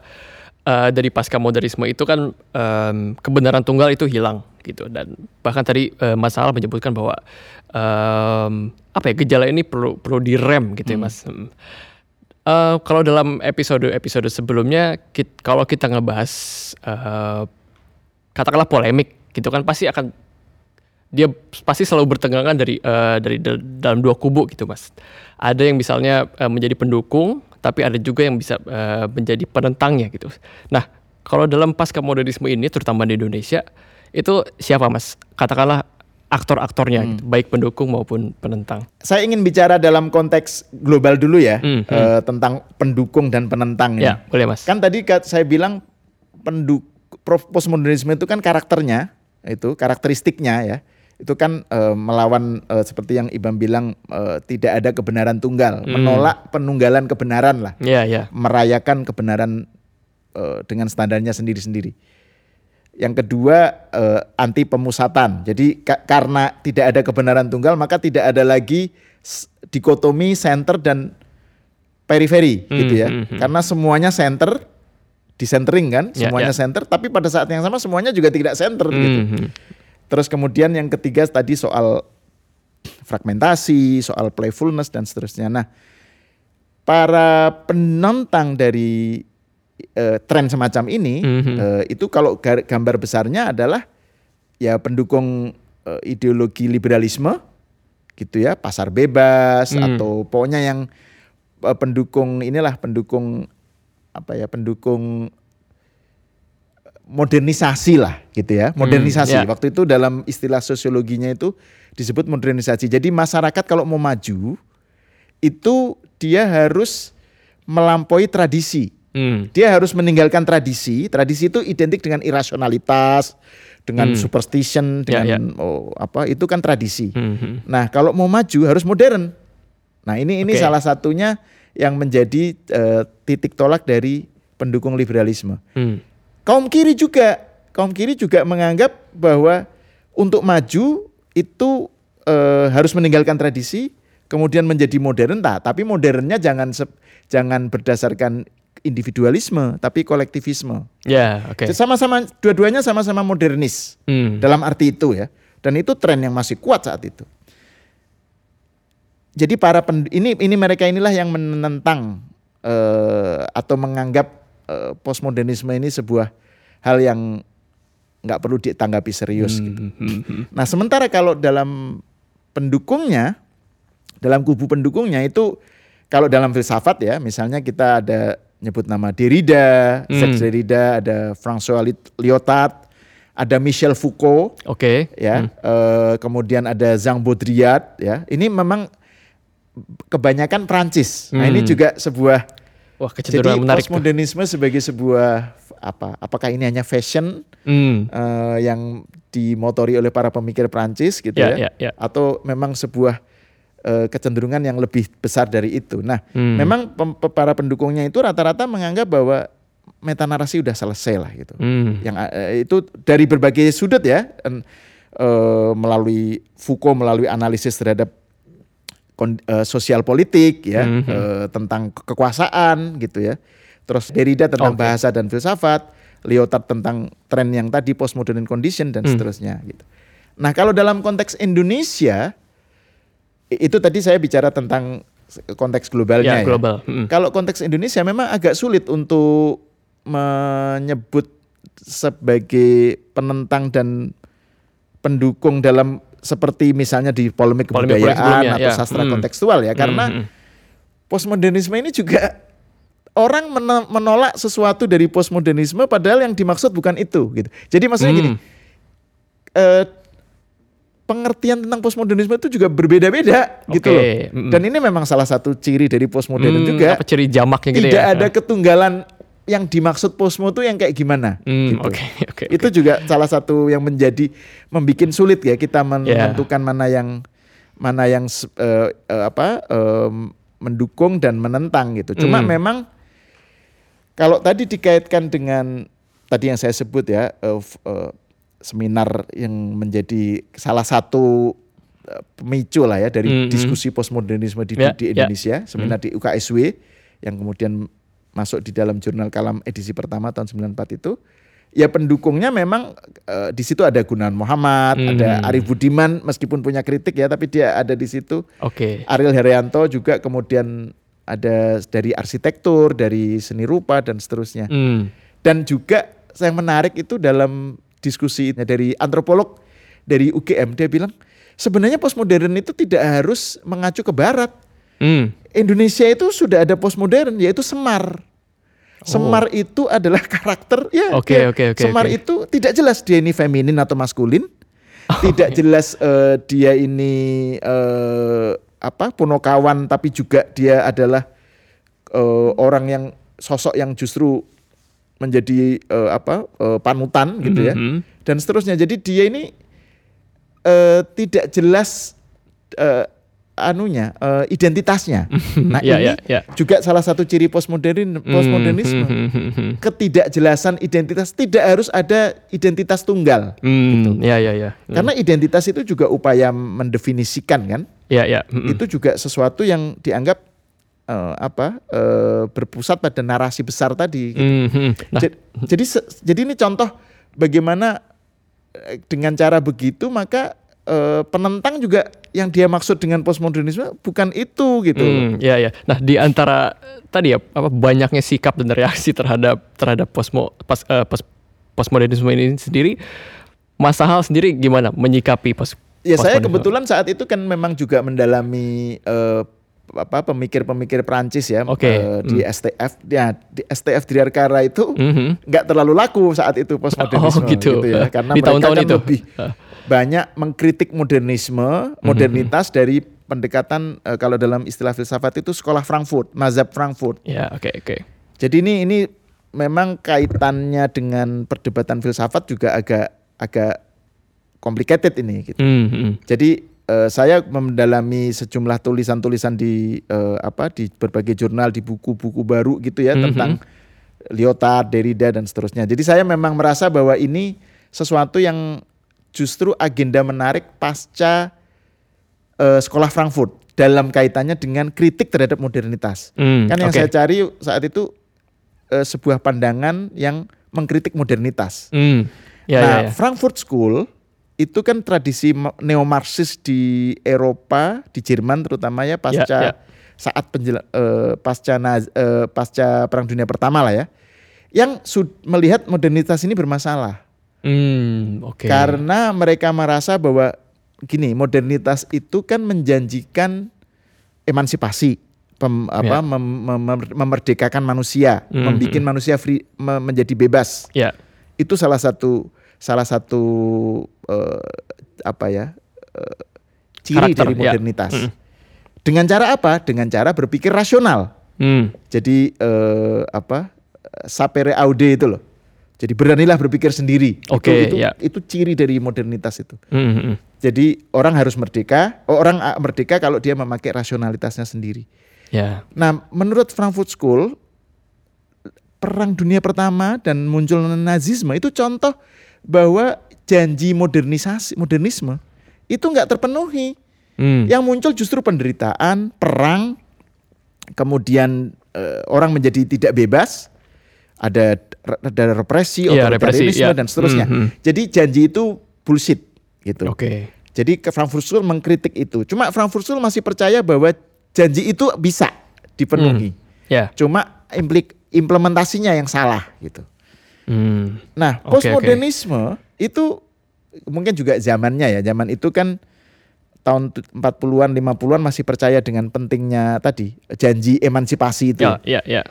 A: eh, dari pasca modernisme itu kan em, kebenaran tunggal itu hilang gitu dan bahkan tadi eh, Mas menyebutkan bahwa em, apa ya gejala ini perlu perlu direm gitu ya Mas. Hmm. Eh, kalau dalam episode-episode sebelumnya, kit- kalau kita ngebahas eh, katakanlah polemik gitu kan pasti akan dia pasti selalu bertenggangan dari eh, dari dal- dalam dua kubu gitu mas. Ada yang misalnya eh, menjadi pendukung, tapi ada juga yang bisa eh, menjadi penentangnya gitu. Nah kalau dalam pasca modernisme ini, terutama di Indonesia, itu siapa mas? Katakanlah aktor-aktornya, gitu, baik pendukung maupun penentang.
B: Saya ingin bicara dalam konteks global dulu ya
A: Hmm, hmm.
B: tentang pendukung dan penentang ini.
A: Ya boleh mas.
B: Kan tadi saya bilang penduk postmodernisme itu kan karakternya itu karakteristiknya ya itu kan eh, melawan eh, seperti yang Ibam bilang eh, tidak ada kebenaran tunggal,
A: Hmm.
B: menolak penunggalan kebenaran lah,
A: Ya ya.
B: merayakan kebenaran eh, dengan standarnya sendiri-sendiri. Yang kedua eh, anti pemusatan. Jadi ka- karena tidak ada kebenaran tunggal maka tidak ada lagi dikotomi center dan periferi
A: Hmm,
B: gitu ya.
A: hmm, hmm.
B: Karena semuanya center disentering kan,
A: Ya,
B: semuanya
A: ya.
B: center tapi pada saat yang sama semuanya juga tidak center gitu.
A: Hmm,
B: Terus kemudian yang ketiga tadi soal fragmentasi, soal playfulness dan seterusnya. Nah, para penentang dari eh, tren semacam ini
A: Mhm.
B: eh, itu kalau gambar besarnya adalah ya pendukung eh, ideologi liberalisme gitu ya, pasar bebas
A: Hmm.
B: atau pokoknya yang eh, pendukung inilah pendukung apa ya, pendukung modernisasi lah gitu ya modernisasi
A: ya.
B: waktu itu dalam istilah sosiologinya itu disebut modernisasi jadi masyarakat kalau mau maju itu dia harus melampaui tradisi
A: Hmm.
B: dia harus meninggalkan tradisi tradisi itu identik dengan irasionalitas dengan
A: Hmm.
B: superstition
A: Ya,
B: dengan oh, apa itu kan tradisi
A: Hmm, hmm.
B: Nah, kalau mau maju harus modern. Nah, ini ini
A: Oke.
B: salah satunya yang menjadi eh, titik tolak dari pendukung liberalisme.
A: Hmm.
B: Kaum kiri juga, kaum kiri juga menganggap bahwa untuk maju itu eh, harus meninggalkan tradisi, kemudian menjadi modern. Nah, tapi modernnya jangan jangan berdasarkan individualisme, tapi kolektivisme.
A: Ya, oke.
B: Sama-sama dua-duanya sama-sama modernis
A: Hmm.
B: dalam arti itu ya. Dan itu tren yang masih kuat saat itu. Jadi para pen, ini ini mereka inilah yang menentang eh, atau menganggap eh, postmodernisme ini sebuah hal yang nggak perlu ditanggapi serius. gitu.
A: Hmm, hmm, hmm.
B: Nah sementara kalau dalam pendukungnya, dalam kubu pendukungnya itu kalau dalam filsafat ya, misalnya kita ada nyebut nama Derrida,
A: Hmm.
B: Jacques Derrida, ada François Lyotard, ada Michel Foucault,
A: Oke.
B: ya,
A: Hmm.
B: eh, kemudian ada Jean Baudrillard, ya. Ini memang kebanyakan Prancis. Nah ini
A: Hmm.
B: juga sebuah
A: Wah,
B: jadi
A: kecenderungan menarik. tuh.
B: postmodernisme sebagai sebuah apa? Apakah ini hanya fashion
A: Hmm.
B: eh, yang dimotori oleh para pemikir Prancis gitu
A: Ya,
B: ya,
A: ya, ya.
B: atau memang sebuah eh, kecenderungan yang lebih besar dari itu. Nah,
A: Hmm.
B: memang pem- para pendukungnya itu rata-rata menganggap bahwa metanarasi udah selesai lah gitu.
A: Hmm.
B: Yang eh, itu dari berbagai sudut ya, eh, melalui Foucault melalui analisis terhadap eh, sosial politik ya,
A: Mhm.
B: eh, tentang ke- kekuasaan gitu ya. Terus Derrida tentang
A: Oke.
B: bahasa dan filsafat, Lyotard tentang tren yang tadi postmodern condition dan
A: Hmm.
B: seterusnya gitu. Nah, kalau dalam konteks Indonesia itu tadi saya bicara tentang konteks globalnya
A: Ya,
B: ya.
A: global. Hmm.
B: Kalau konteks Indonesia memang agak sulit untuk menyebut sebagai penentang dan pendukung dalam seperti misalnya di polemik kebudayaan atau
A: ya.
B: sastra
A: Hmm.
B: kontekstual ya karena
A: Hmm, hmm.
B: postmodernisme ini juga orang meno- menolak sesuatu dari postmodernisme padahal yang dimaksud bukan itu gitu. Jadi maksudnya gini,
A: Hmm.
B: eh, pengertian tentang postmodernisme itu juga berbeda-beda gitu
A: Oke,
B: loh.
A: mm-mm.
B: Dan ini memang salah satu ciri dari postmodern
A: Hmm,
B: juga.
A: Apa ciri jamaknya gitu
B: tidak
A: ya?
B: ada ketunggalan yang dimaksud postmo itu yang kayak gimana
A: Hmm,
B: gitu.
A: Oke, <laughs> oke.
B: Itu juga salah satu yang menjadi membuat sulit ya kita
A: Ya.
B: menentukan mana yang mana yang eh, eh, apa em, mendukung dan menentang gitu. Cuma
A: Hmm.
B: memang kalau tadi dikaitkan dengan tadi yang saya sebut ya f- eh, seminar yang menjadi salah satu pemicu lah ya dari
A: Hmm, hmm.
B: diskusi postmodernisme di,
A: Ya,
B: di
A: ya.
B: Indonesia, seminar di UKSW yang kemudian masuk di dalam jurnal kalam edisi pertama tahun 94 itu ya pendukungnya memang eh, di situ ada Gunawan Muhammad,
A: Hmm.
B: ada Arif Budiman meskipun punya kritik ya tapi dia ada di situ.
A: Oke.
B: Ariel Herianto juga kemudian ada dari arsitektur, dari seni rupa dan seterusnya.
A: Hmm.
B: Dan juga yang menarik itu dalam diskusi dari antropolog dari UGM dia bilang sebenarnya postmodern itu tidak harus mengacu ke barat.
A: Hmm.
B: Indonesia itu sudah ada postmodern yaitu Semar. Semar itu adalah <laughs> karakter ya.
A: Oh. Oke,
B: dia-
A: oke, oke,
B: Semar
A: oke.
B: itu tidak jelas dia ini feminin atau maskulin. <laughs> Tidak jelas eh, dia ini eh, apa punokawan tapi juga dia adalah eh, orang yang sosok yang justru menjadi eh, apa eh, panutan gitu ya
A: Mhm.
B: dan seterusnya. Jadi dia ini eh, tidak jelas anunya eh, identitasnya. <laughs> Nah
A: Ya,
B: ini
A: ya, ya.
B: juga salah satu ciri postmodern postmodernisme.
A: Hmm, hmm, hmm,
B: Ketidakjelasan identitas tidak harus ada identitas tunggal.
A: Hmm, ya, ya, ya. Hmm.
B: Karena identitas itu juga upaya mendefinisikan kan.
A: Ya, ya. Hmm, hmm.
B: Itu juga sesuatu yang dianggap eh, apa eh, berpusat pada narasi besar tadi. gitu.
A: Hmm, hmm. Nah,
B: Ja- jadi se- jadi ini contoh bagaimana dengan cara begitu maka eh, penentang juga yang dia maksud dengan postmodernisme bukan itu gitu.
A: Hmm, ya ya. Nah di antara tadi ya apa banyaknya sikap dan reaksi terhadap terhadap posmo pas, eh, pos- postmodernisme ini sendiri, Mas Sahal sendiri gimana menyikapi pos?
B: Ya saya kebetulan saat itu kan memang juga mendalami eh, apa pemikir-pemikir Prancis ya
A: Oke,
B: eh, di STF ya di STF Dirgantara itu
A: Mhm.
B: nggak terlalu laku saat itu postmodernisme
A: Oh, gitu.
B: ya karena
A: Di
B: mereka
A: tahun-tahun
B: kan
A: itu.
B: lebih
A: Ah.
B: Banyak mengkritik modernisme modernitas dari pendekatan eh, kalau dalam istilah filsafat itu sekolah Frankfurt mazhab Frankfurt
A: Ya, oke oke.
B: jadi ini ini memang kaitannya dengan perdebatan filsafat juga agak agak complicated ini gitu.
A: Mhm.
B: Jadi eh, saya mendalami sejumlah tulisan-tulisan di eh, apa di berbagai jurnal, di buku-buku baru gitu ya
A: Mhm.
B: tentang Lyotard, Derrida dan seterusnya. Jadi saya memang merasa bahwa ini sesuatu yang justru agenda menarik pasca eh, sekolah Frankfurt dalam kaitannya dengan kritik terhadap modernitas.
A: Hmm,
B: Kan yang
A: oke.
B: saya cari saat itu eh, sebuah pandangan yang mengkritik modernitas.
A: Hmm. Ya,
B: nah,
A: ya, ya.
B: Frankfurt School itu kan tradisi ma- neo-Marxis di Eropa, di Jerman terutama ya pasca
A: ya.
B: saat penjela, eh, pasca Naz- eh, pasca Perang Dunia Pertama lah ya. Yang melihat modernitas ini bermasalah
A: Hmm, oke.
B: karena mereka merasa bahwa gini, modernitas itu kan menjanjikan emansipasi, pem- apa
A: Ya.
B: mem- mem- memerdekakan manusia,
A: Mhm.
B: membuat manusia free, me- menjadi bebas
A: Ya.
B: itu salah satu salah satu eh, apa ya eh, ciri
A: Karakter,
B: dari
A: ya.
B: modernitas.
A: Mm.
B: Dengan cara apa? Dengan cara berpikir rasional.
A: Hmm.
B: Jadi eh, apa sapere aude itu loh. Jadi beranilah berpikir sendiri.
A: Oke,
B: itu, itu,
A: ya.
B: itu ciri dari modernitas itu.
A: Hmm, hmm.
B: Jadi orang harus merdeka. Oh, orang ah, merdeka kalau dia memakai rasionalitasnya sendiri.
A: Ya.
B: Nah, menurut Frankfurt School, Perang Dunia Pertama dan muncul Nazisme itu contoh bahwa janji modernisasi, modernisme itu nggak terpenuhi.
A: Hmm.
B: Yang muncul justru penderitaan, perang, kemudian eh, orang menjadi tidak bebas, ada ada represi,
A: Iya, represi,
B: otoritarianisme
A: iya.
B: dan seterusnya.
A: Mhm.
B: Jadi janji itu bullshit gitu.
A: Oke.
B: Jadi ke Frankfurt School mengkritik itu. Cuma Frankfurt School masih percaya bahwa janji itu bisa dipenuhi.
A: Ya.
B: Cuma implik implementasinya yang salah gitu.
A: Hmm.
B: Nah, postmodernisme itu mungkin juga zamannya ya. Zaman itu kan tahun tu- 40-an, 50-an masih percaya dengan pentingnya tadi janji emansipasi itu,
A: Ya, ya, ya.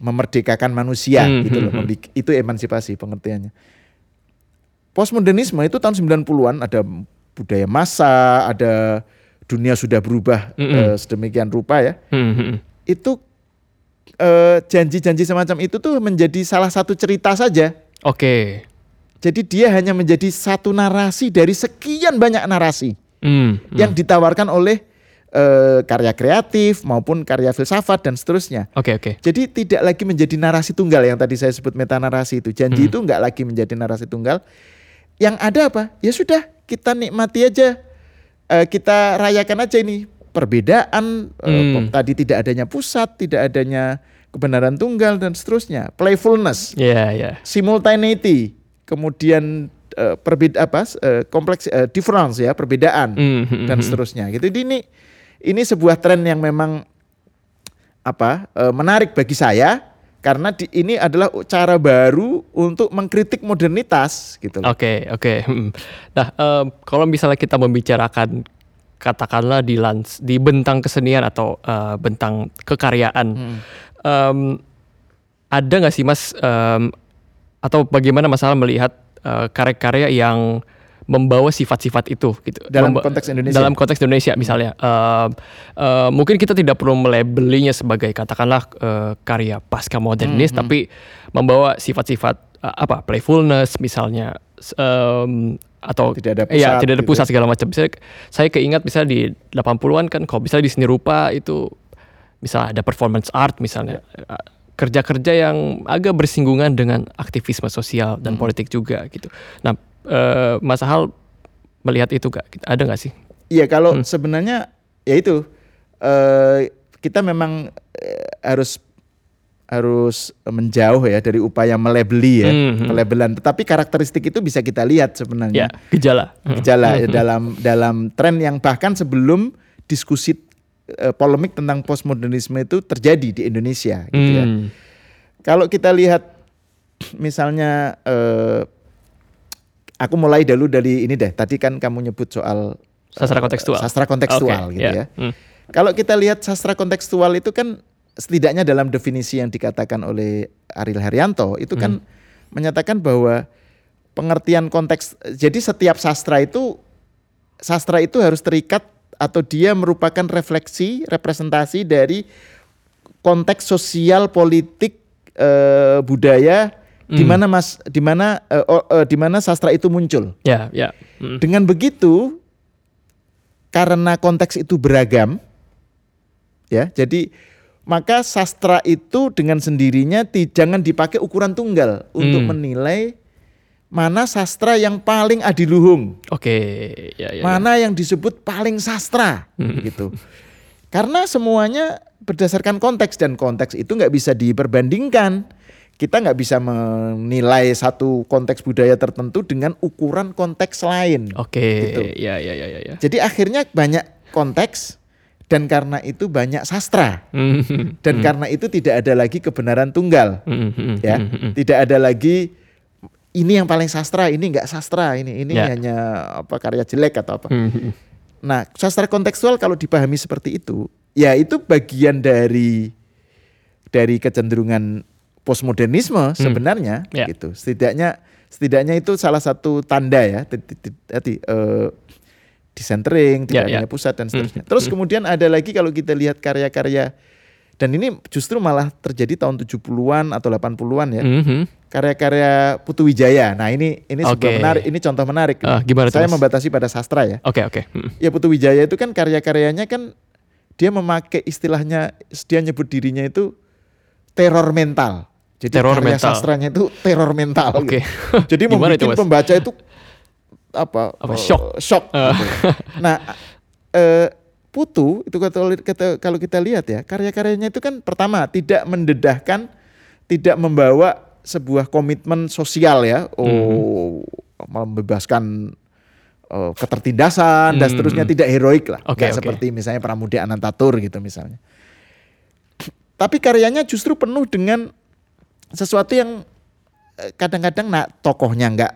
B: Memerdekakan manusia
A: Hmm,
B: gitu loh.
A: hmm, hmm.
B: Membik- Itu emansipasi pengertiannya. Postmodernisme itu tahun 90-an ada budaya massa, ada dunia sudah berubah
A: Mm-mm.
B: eh, sedemikian rupa ya.
A: Hmm, hmm, hmm.
B: Itu eh, janji-janji semacam itu tuh menjadi salah satu cerita saja.
A: Oke.
B: Jadi dia hanya menjadi satu narasi dari sekian banyak narasi
A: Hmm, hmm.
B: yang ditawarkan oleh eh, karya kreatif maupun karya filsafat dan seterusnya.
A: Oke, oke.
B: Jadi tidak lagi menjadi narasi tunggal yang tadi saya sebut meta narasi itu. Janji
A: Hmm.
B: itu nggak lagi menjadi narasi tunggal. Yang ada apa? Ya sudah kita nikmati aja, Eh, kita rayakan aja ini perbedaan. eh,
A: Hmm.
B: tadi tidak adanya pusat, tidak adanya kebenaran tunggal dan seterusnya. Playfulness
A: Ya, ya.
B: simultaneity, kemudian eh, perbeda apa eh, kompleks eh, difference ya perbedaan
A: Hmm, hmm,
B: dan
A: hmm.
B: seterusnya. Gitu. Jadi ini ini sebuah tren yang memang apa eh, menarik bagi saya karena di, ini adalah cara baru untuk mengkritik modernitas gitu.
A: Oke, oke. Hmm. Nah, em, kalau misalnya kita membicarakan katakanlah di lans di bentang kesenian atau eh, bentang kekaryaan,
B: Hmm.
A: em, ada nggak sih mas em, atau bagaimana masalah melihat eh, karya-karya yang membawa sifat-sifat itu gitu
B: Dalam
A: Memba-
B: konteks Indonesia.
A: dalam konteks Indonesia misalnya Em, em, mungkin kita tidak perlu melabelinya sebagai katakanlah eh, karya pasca modernis
B: Hmm, hmm.
A: tapi membawa sifat-sifat eh, apa playfulness misalnya em, atau
B: Tidak ada
A: Iya,
B: pusat
A: tidak ada
B: gitu
A: pusat
B: ya.
A: segala macam. Saya, saya keingat misalnya di 80-an kan kalau misalnya di seni rupa itu misalnya ada performance art misalnya
B: Ya.
A: Kerja-kerja yang agak bersinggungan dengan aktivisme sosial dan
B: Hmm.
A: politik juga gitu. Nah, eh, Mas Hal melihat itu gak? Ada nggak sih?
B: Iya kalau
A: Hmm.
B: sebenarnya ya itu eh, kita memang eh, harus harus menjauh ya dari upaya melebeli ya
A: Hmm, hmm.
B: pelabelan. Tetapi karakteristik itu bisa kita lihat sebenarnya.
A: Ya, gejala.
B: gejala ya,
A: Hmm.
B: dalam dalam tren yang bahkan sebelum diskusi eh, polemik tentang postmodernisme itu terjadi di Indonesia gitu ya.
A: Hmm.
B: Kalau kita lihat misalnya eh, aku mulai dulu dari ini deh. Tadi kan kamu nyebut soal
A: Sastra
B: eh,
A: kontekstual.
B: Sastra kontekstual
A: Oke,
B: gitu ya.
A: Hmm.
B: Kalau kita lihat sastra kontekstual itu kan setidaknya dalam definisi yang dikatakan oleh Ariel Haryanto itu kan menyatakan bahwa pengertian konteks jadi setiap sastra itu sastra itu harus terikat atau dia merupakan refleksi representasi dari konteks sosial politik eh, budaya di mana mas di mana oh, eh, di mana sastra itu muncul
A: Ya, ya. Mm.
B: dengan begitu karena konteks itu beragam ya jadi maka sastra itu dengan sendirinya ti- jangan dipakai ukuran tunggal untuk
A: Hmm.
B: menilai mana sastra yang paling adiluhung
A: Oke, ya, ya. ya.
B: mana yang disebut paling sastra gitu karena semuanya berdasarkan konteks dan konteks itu nggak bisa diperbandingkan kita nggak bisa menilai satu konteks budaya tertentu dengan ukuran konteks lain
A: Oke,
B: Gitu.
A: ya, ya, ya, ya, ya.
B: jadi akhirnya banyak konteks dan karena itu banyak sastra
A: Mhm.
B: dan karena itu tidak ada lagi kebenaran tunggal
A: Mhm.
B: ya tidak ada lagi ini yang paling sastra ini nggak sastra ini ini
A: Ya.
B: hanya apa karya jelek atau apa. Nah, sastra kontekstual kalau dipahami seperti itu, ya itu bagian dari dari kecenderungan postmodernisme sebenarnya
A: Ya.
B: gitu. Setidaknya setidaknya itu salah satu tanda ya tadi eh, disentering, tidak
A: ya.
B: adanya pusat dan seterusnya. Terus kemudian ada lagi kalau kita lihat karya-karya dan ini justru malah terjadi tahun 70-an atau 80-an ya.
A: Mhm.
B: Karya-karya Putu Wijaya. Nah, ini ini
A: Oke.
B: menarik, ini contoh menarik.
A: Ah, gimana
B: Saya
A: Mas?
B: membatasi pada sastra ya.
A: Oke, oke. Mhm.
B: Ya Putu Wijaya itu kan karya-karyanya kan dia memakai istilahnya dia nyebut dirinya itu teror mental. Jadi
A: Teror
B: karya
A: mental.
B: sastranya itu teror mental.
A: Oke.
B: gitu. <laughs> Jadi membuat pembaca itu apa?
A: Apa,
B: eh,
A: shock?
B: shock gitu. Nah, eh, Putu itu kalau kita, kalau kita lihat ya karya-karyanya itu kan pertama tidak mendedahkan, tidak membawa sebuah komitmen sosial ya. Oh, membebaskan eh, ketertindasan dan
A: Hmm.
B: seterusnya tidak heroik lah.
A: Oke,
B: Nggak
A: oke.
B: seperti misalnya Pramudia Anantatur gitu misalnya. Tapi karyanya justru penuh dengan sesuatu yang eh, kadang-kadang nah tokohnya nggak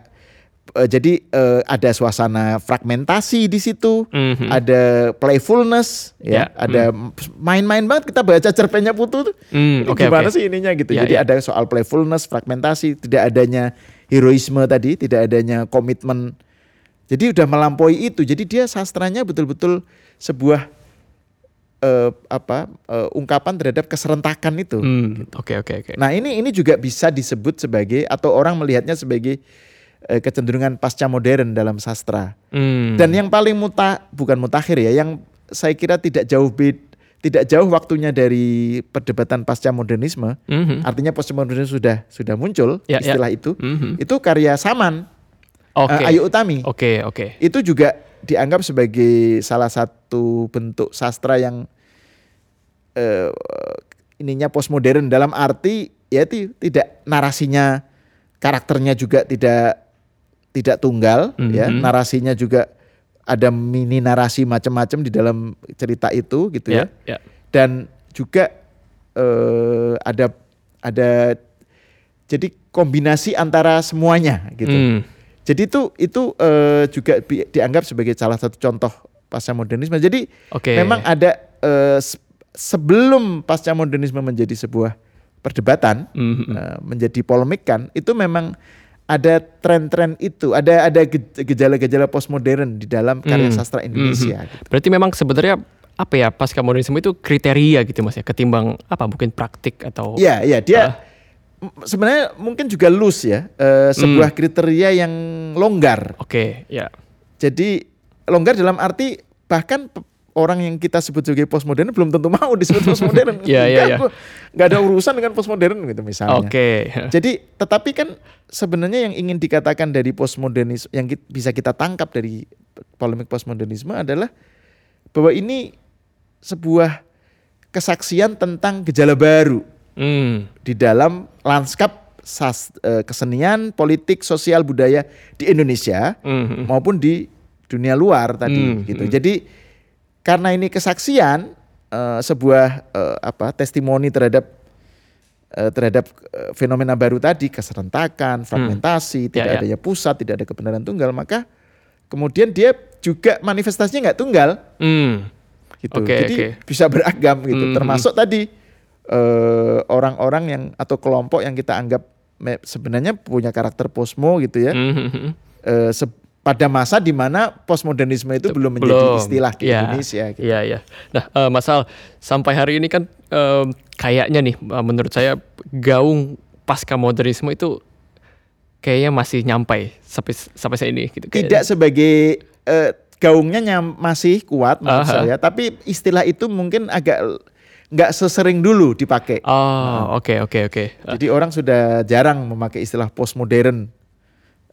B: eh, jadi eh, ada suasana fragmentasi di situ,
A: Mhm.
B: ada playfulness ya,
A: Ya,
B: ada main-main banget kita baca cerpennya Putu tuh. Ini
A: oke,
B: gimana
A: oke.
B: sih ininya gitu.
A: Ya,
B: Jadi
A: ya.
B: ada soal playfulness, fragmentasi, tidak adanya heroisme tadi, tidak adanya komitmen. Jadi udah melampaui itu. Jadi dia sastranya betul-betul sebuah eh, apa eh, ungkapan terhadap keserentakan itu.
A: Hmm, Oke, oke, oke.
B: Nah ini ini juga bisa disebut sebagai atau orang melihatnya sebagai eh, kecenderungan pasca modern dalam sastra.
A: Hmm.
B: Dan yang paling muta bukan mutakhir ya, yang saya kira tidak jauh bed, tidak jauh waktunya dari perdebatan pasca modernisme.
A: Mhm.
B: Artinya postmodernisme sudah sudah muncul
A: Ya, ya.
B: istilah itu.
A: Mhm.
B: Itu karya Saman eh, Ayu Utami.
A: Oke, oke.
B: Itu juga dianggap sebagai salah satu bentuk sastra yang eh, ininya postmodern dalam arti ya ti- tidak narasinya karakternya juga tidak tidak tunggal ya
A: Mhm.
B: narasinya juga ada mini narasi macam-macam di dalam cerita itu gitu ya,
A: Ya, ya.
B: dan juga eh, ada ada jadi kombinasi antara semuanya gitu
A: Hmm.
B: jadi itu itu eh, juga bi- dianggap sebagai salah satu contoh pasca modernisme. Jadi
A: Oke.
B: memang ada eh, se- sebelum pasca modernisme menjadi sebuah perdebatan,
A: Mhm.
B: eh, menjadi polemik kan, itu memang ada tren-tren itu, ada ada ge- gejala-gejala postmodern di dalam karya
A: Hmm.
B: sastra Indonesia. gitu.
A: Berarti memang sebenarnya apa ya pasca modernisme itu kriteria gitu mas ya ketimbang apa mungkin praktik atau
B: Iya, iya dia m- sebenarnya mungkin juga loose ya, eh, sebuah
A: Hmm.
B: kriteria yang longgar.
A: oke ya
B: Jadi longgar dalam arti bahkan orang yang kita sebut sebagai postmodern belum tentu mau disebut <laughs> postmodern.
A: Iya, iya, iya.
B: nggak ada urusan dengan postmodern gitu misalnya.
A: oke <laughs>
B: Jadi tetapi kan sebenarnya yang ingin dikatakan dari postmodernisme yang ki- bisa kita tangkap dari polemik postmodernisme adalah bahwa ini sebuah kesaksian tentang gejala baru
A: Hmm.
B: di dalam lanskap sas, eh, kesenian, politik, sosial, budaya di Indonesia
A: Mhm.
B: maupun di dunia luar tadi
A: Hmm,
B: gitu.
A: hmm.
B: Jadi karena ini kesaksian eh, sebuah eh, apa testimoni terhadap eh, terhadap fenomena baru tadi keserentakan, fragmentasi, tidak
A: Ya, ya.
B: adanya pusat, tidak ada kebenaran tunggal, maka kemudian dia juga manifestasinya nggak tunggal.
A: Hmm.
B: gitu.
A: Oke,
B: Jadi
A: oke.
B: bisa beragam gitu.
A: Hmm,
B: Termasuk tadi orang-orang yang atau kelompok yang kita anggap sebenarnya punya karakter posmo gitu ya.
A: Mhm.
B: Eh, se- pada masa di mana postmodernisme itu belum menjadi
A: Belum.
B: istilah di
A: Iya.
B: Indonesia. Gitu.
A: Iya, iya. Nah, eh, Mas Al, sampai hari ini kan em, kayaknya nih, eh, menurut saya gaung pasca modernisme itu kayaknya masih nyampai sampai sampai saat ini. Gitu,
B: Tidak sebagai eh, gaungnya nyam- masih kuat menurut
A: Aha.
B: saya, tapi istilah itu mungkin agak nggak sesering dulu dipakai.
A: Oh, oke, oke, oke.
B: Jadi orang sudah jarang memakai istilah postmodern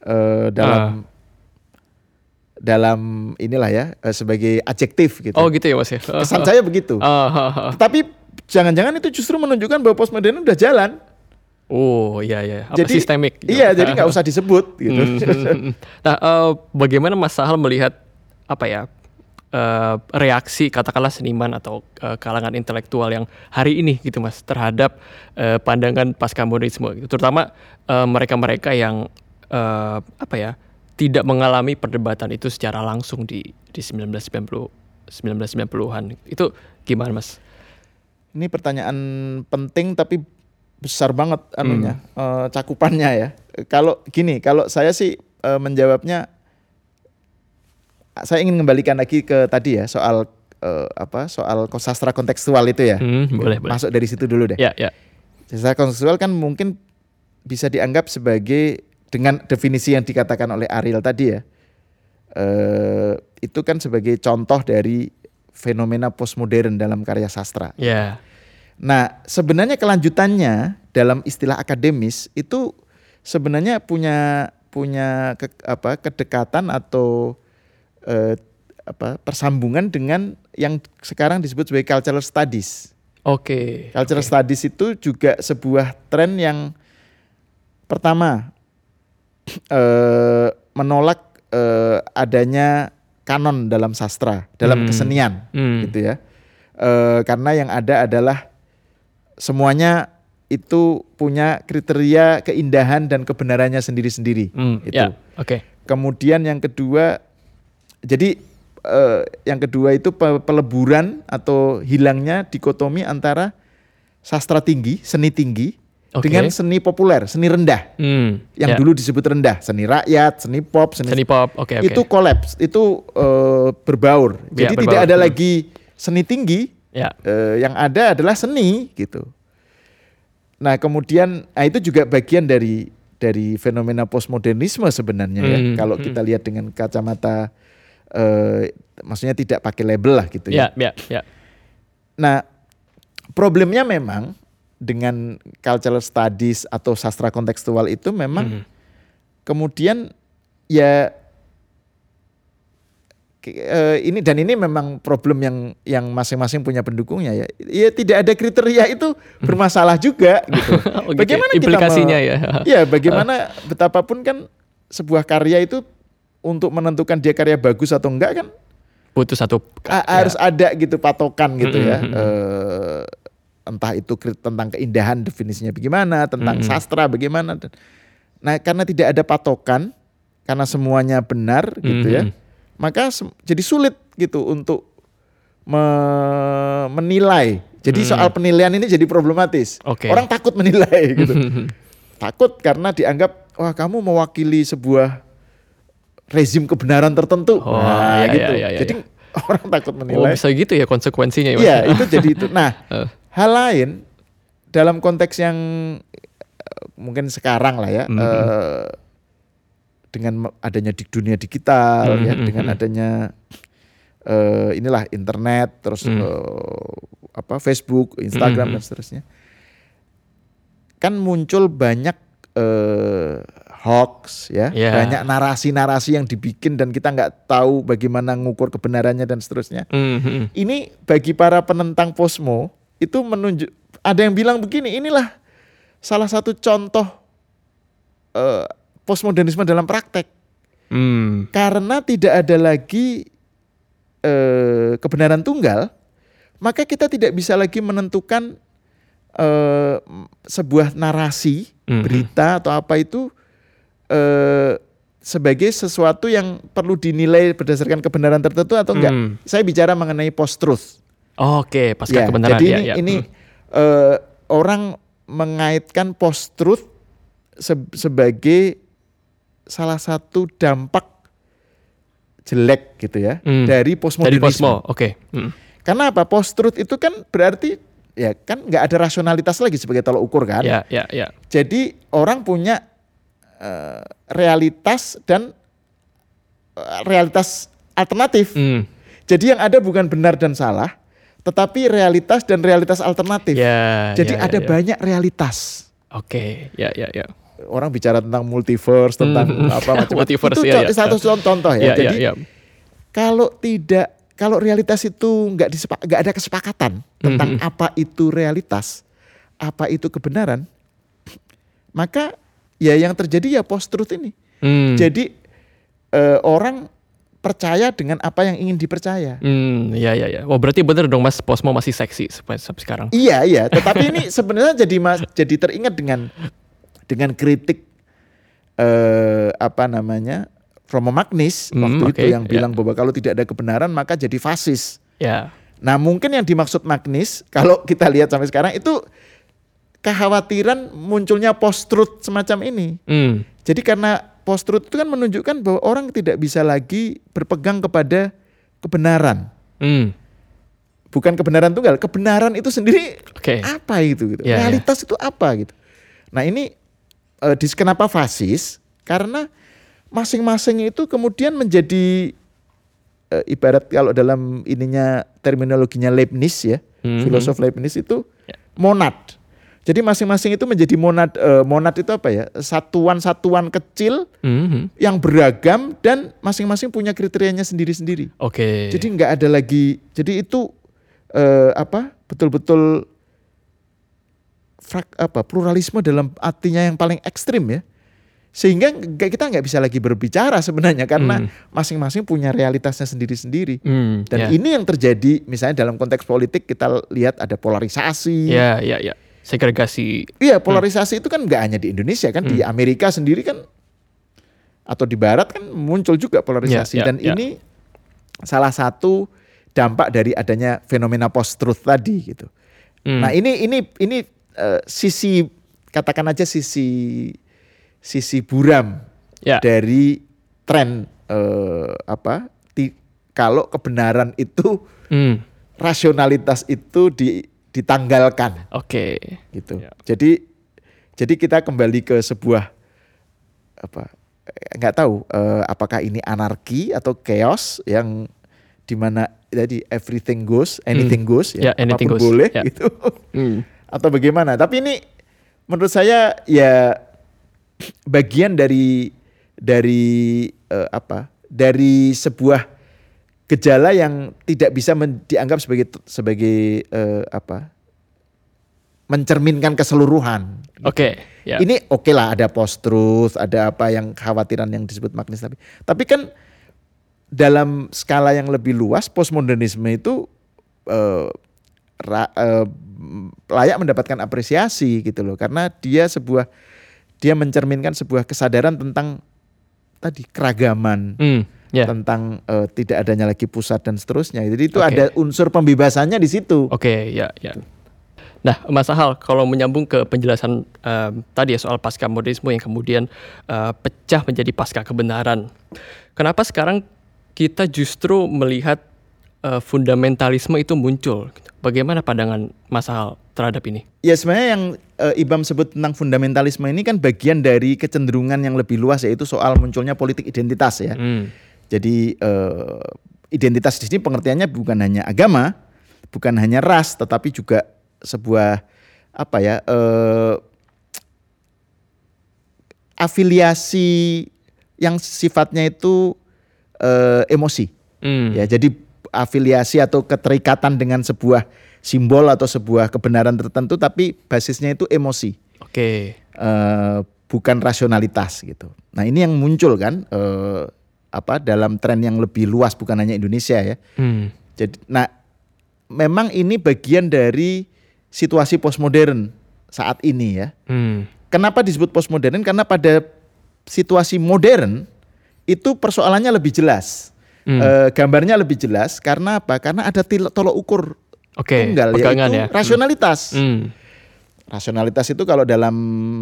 B: eh, dalam dalam inilah ya eh, sebagai adjektif gitu.
A: Oh, gitu ya, Mas ya.
B: Kesan saya begitu.
A: Ah, ah, ah.
B: Tapi jangan-jangan itu justru menunjukkan bahwa postmodern udah jalan.
A: Oh, iya, iya. Apa
B: jadi
A: sistemik? gitu.
B: Iya, jadi nggak usah disebut gitu.
A: Hmm. nah, eh, bagaimana Mas Sahal melihat apa ya eh, reaksi katakanlah seniman atau eh, kalangan intelektual yang hari ini gitu Mas terhadap eh, pandangan pasca modernisme, gitu. terutama mereka-mereka yang eh, apa ya tidak mengalami perdebatan itu secara langsung di di 1990 1990-an. Itu gimana Mas?
B: Ini pertanyaan penting tapi besar banget anunya
A: Hmm.
B: eh, cakupannya ya. Kalau gini, kalau saya sih eh, menjawabnya saya ingin kembalikan lagi ke tadi ya soal eh, apa soal sastra kontekstual itu ya.
A: Hmm, boleh, boleh.
B: Masuk dari situ dulu deh.
A: Ya, ya.
B: Sastra kontekstual kan mungkin bisa dianggap sebagai dengan definisi yang dikatakan oleh Ariel tadi ya. eh, itu kan sebagai contoh dari fenomena postmodern dalam karya sastra.
A: Ya.
B: Nah, sebenarnya kelanjutannya dalam istilah akademis itu sebenarnya punya punya ke- apa kedekatan atau eh, apa persambungan dengan yang sekarang disebut sebagai cultural studies.
A: Oke.
B: Cultural
A: oke.
B: studies itu juga sebuah tren yang pertama <clears throat> eh, menolak eh, adanya kanon dalam sastra, dalam
A: Hmm.
B: kesenian,
A: Hmm.
B: gitu ya. Eh, karena yang ada adalah semuanya itu punya kriteria keindahan dan kebenarannya sendiri-sendiri.
A: Hmm,
B: Itu.
A: ya, oke.
B: Kemudian yang kedua, jadi eh, yang kedua itu pe- peleburan atau hilangnya dikotomi antara sastra tinggi, seni tinggi,
A: Oke.
B: dengan seni populer, seni rendah.
A: Hmm,
B: Yang
A: ya.
B: dulu disebut rendah, seni rakyat, seni pop, seni,
A: seni pop, oke oke.
B: itu kolaps, itu eh, berbaur.
A: Ya,
B: Jadi
A: berbaur.
B: tidak ada
A: Hmm.
B: lagi seni tinggi,
A: ya.
B: eh, yang ada adalah seni gitu. Nah kemudian, nah itu juga bagian dari dari fenomena postmodernisme sebenarnya ya.
A: Hmm,
B: Kalau
A: hmm.
B: kita lihat dengan kacamata, eh, maksudnya tidak pakai label lah gitu ya.
A: Ya, ya, ya.
B: Nah problemnya memang dengan cultural studies atau sastra kontekstual itu memang
A: Mhm.
B: kemudian ya ke- eh, ini dan ini memang problem yang yang masing-masing punya pendukungnya ya. Ya tidak ada kriteria itu bermasalah juga <laughs> gitu.
A: Oh, gitu ya.
B: Bagaimana kita
A: implikasinya
B: me-
A: ya? <laughs>
B: Ya, bagaimana betapapun kan sebuah karya itu untuk menentukan dia karya bagus atau enggak kan
A: Butuh satu
B: a- harus ada gitu patokan gitu ya.
A: Mm-mm.
B: Entah itu tentang keindahan definisinya bagaimana, tentang
A: Mm-mm.
B: sastra bagaimana. Nah, karena tidak ada patokan, karena semuanya benar gitu ya, maka jadi sulit gitu untuk me- menilai. Jadi
A: Hmm.
B: soal penilaian ini jadi problematis.
A: Oke.
B: Orang takut menilai <laughs> gitu. takut karena dianggap wah kamu mewakili sebuah rezim kebenaran tertentu.
A: Oh,
B: nah,
A: iya,
B: gitu.
A: iya, iya,
B: jadi <laughs> orang takut
A: Oh
B: menilai.
A: bisa gitu ya konsekuensinya ya?
B: Iya, itu jadi itu. Nah, <laughs>
A: Eh.
B: Hal lain dalam konteks yang eh, mungkin sekarang lah ya,
A: Mhm.
B: eh, dengan me- adanya di dunia digital ya,
A: Mhm.
B: dengan adanya eh, inilah internet, terus
A: Hmm.
B: eh, apa Facebook, Instagram
A: Mhm.
B: dan seterusnya, kan muncul banyak eh, hoax ya,
A: Iya.
B: banyak narasi-narasi yang dibikin dan kita nggak tahu bagaimana ngukur kebenarannya dan seterusnya
A: Mhm.
B: ini bagi para penentang posmo itu menunjuk ada yang bilang begini inilah salah satu contoh eh, postmodernisme dalam praktek
A: Hmm.
B: karena tidak ada lagi eh, kebenaran tunggal maka kita tidak bisa lagi menentukan m- sebuah narasi
A: Mhm.
B: berita atau apa itu eh, sebagai sesuatu yang perlu dinilai berdasarkan kebenaran tertentu atau enggak.
A: Hmm.
B: Saya bicara mengenai post truth.
A: Oke, pasca
B: Ya,
A: kebenaran
B: Jadi
A: ya,
B: ini
A: ya.
B: ini
A: Hmm.
B: eh, orang mengaitkan post truth sebagai salah satu dampak jelek gitu ya
A: Hmm.
B: dari
A: dari
B: postmodernisme.
A: posmo. Oke. Hmm.
B: Karena apa? Post truth itu kan berarti ya kan nggak ada rasionalitas lagi sebagai tolok ukur kan.
A: Ya, ya, ya.
B: Jadi orang punya eh, realitas dan eh, realitas alternatif.
A: Hmm.
B: Jadi yang ada bukan benar dan salah, tetapi realitas dan realitas alternatif.
A: Ya.
B: Jadi
A: ya,
B: ada
A: ya, ya.
B: banyak realitas.
A: Oke, ya, ya, ya.
B: Orang bicara tentang multiverse, tentang
A: Hmm.
B: apa macam <laughs>
A: Multiverse,
B: Itu
A: ya,
B: co-
A: ya.
B: satu contoh ya.
A: Ya,
B: Jadi
A: ya, ya.
B: kalau tidak kalau realitas itu nggak disepa- nggak ada kesepakatan tentang
A: Mhm.
B: apa itu realitas, apa itu kebenaran, maka ya yang terjadi ya post truth ini.
A: Hmm.
B: Jadi eh, orang percaya dengan apa yang ingin dipercaya.
A: Hmm, ya, ya, ya. Wah, berarti bener dong Mas, posmo masih seksi sampai sekarang.
B: Iya iya, tetapi ini sebenarnya jadi mas jadi teringat dengan dengan kritik eh apa namanya Romo Magnis
A: Hmm,
B: waktu
A: oke,
B: itu yang
A: ya.
B: bilang bahwa kalau tidak ada kebenaran maka jadi fasis.
A: Ya.
B: Nah mungkin yang dimaksud Magnis kalau kita lihat sampai sekarang itu kekhawatiran munculnya post truth semacam ini.
A: Hmm.
B: Jadi karena post truth itu kan menunjukkan bahwa orang tidak bisa lagi berpegang kepada kebenaran.
A: Hmm.
B: Bukan kebenaran tunggal, kebenaran itu sendiri
A: Oke.
B: apa itu gitu.
A: Ya, ya.
B: Realitas itu apa gitu. Nah, ini eh, dis kenapa fasis? Karena masing-masing itu kemudian menjadi eh, ibarat kalau dalam ininya terminologinya Leibniz ya,
A: Mhm.
B: filosof Leibniz itu
A: Ya.
B: monad. Jadi masing-masing itu menjadi monad eh, monad itu apa ya? Satuan-satuan kecil
A: Hmm.
B: yang beragam dan masing-masing punya kriterianya sendiri-sendiri.
A: Oke.
B: Jadi nggak ada lagi. Jadi itu eh, apa? Betul-betul frak, apa? Pluralisme dalam artinya yang paling ekstrim ya. Sehingga kita nggak bisa lagi berbicara sebenarnya karena
A: Hmm.
B: masing-masing punya realitasnya sendiri-sendiri.
A: Hmm,
B: Dan
A: ya.
B: ini yang terjadi misalnya dalam konteks politik kita lihat ada polarisasi.
A: Ya, ya, ya. Segregasi.
B: Iya polarisasi itu kan nggak hanya di Indonesia kan di
A: Hmm.
B: Amerika sendiri kan atau di Barat kan muncul juga polarisasi
A: Ya, ya,
B: dan
A: ya.
B: ini salah satu dampak dari adanya fenomena post truth tadi gitu.
A: Hmm.
B: Nah ini ini ini eh, sisi katakan aja sisi sisi buram
A: ya.
B: dari tren eh, apa ti- kalau kebenaran itu
A: Hmm.
B: rasionalitas itu di, ditanggalkan
A: Oke.
B: gitu.
A: Ya.
B: Jadi jadi kita kembali ke sebuah apa eh, nggak tahu eh, apakah ini anarki atau chaos yang di mana jadi everything goes, anything goes
A: Ya, anything
B: apa pun
A: goes.
B: boleh
A: Ya.
B: gitu
A: Hmm.
B: atau bagaimana. Tapi ini menurut saya ya bagian dari dari eh, apa? Dari sebuah gejala yang tidak bisa men- dianggap sebagai sebagai eh, apa? mencerminkan keseluruhan.
A: Oke. Ya.
B: Ini oke lah ada post truth, ada apa yang khawatiran yang disebut magnis tapi tapi kan dalam skala yang lebih luas postmodernisme itu eh, ra- eh, layak mendapatkan apresiasi gitu loh karena dia sebuah dia mencerminkan sebuah kesadaran tentang tadi keragaman
A: Hmm. Ya.
B: tentang eh, tidak adanya lagi pusat dan seterusnya. Jadi itu
A: Oke.
B: ada unsur pembebasannya di situ.
A: Oke, ya, ya. Nah, Mas Ahal, kalau menyambung ke penjelasan em, tadi ya soal pasca modernisme yang kemudian eh, pecah menjadi pasca kebenaran, kenapa sekarang kita justru melihat eh, fundamentalisme itu muncul? Bagaimana pandangan Mas Ahal terhadap ini?
B: Ya sebenarnya yang eh, Ibam sebut tentang fundamentalisme ini kan bagian dari kecenderungan yang lebih luas yaitu soal munculnya politik identitas ya.
A: Hmm.
B: Jadi eh, identitas di sini pengertiannya bukan hanya agama, bukan hanya ras, tetapi juga sebuah apa ya eh, afiliasi yang sifatnya itu eh, emosi.
A: Hmm.
B: Ya, jadi afiliasi atau keterikatan dengan sebuah simbol atau sebuah kebenaran tertentu, tapi basisnya itu emosi,
A: Oke.
B: eh, bukan rasionalitas gitu. Nah ini yang muncul kan, eh, apa dalam tren yang lebih luas, bukan hanya Indonesia ya.
A: Hmm.
B: Jadi, nah memang ini bagian dari situasi postmodern saat ini ya.
A: Hmm.
B: Kenapa disebut postmodern? Karena pada situasi modern itu persoalannya lebih jelas.
A: Hmm.
B: Eh, gambarnya lebih jelas karena apa? Karena ada tolok ukur
A: Oke,
B: tunggal
A: pegangan
B: yaitu
A: ya.
B: rasionalitas.
A: Hmm.
B: Rasionalitas itu kalau dalam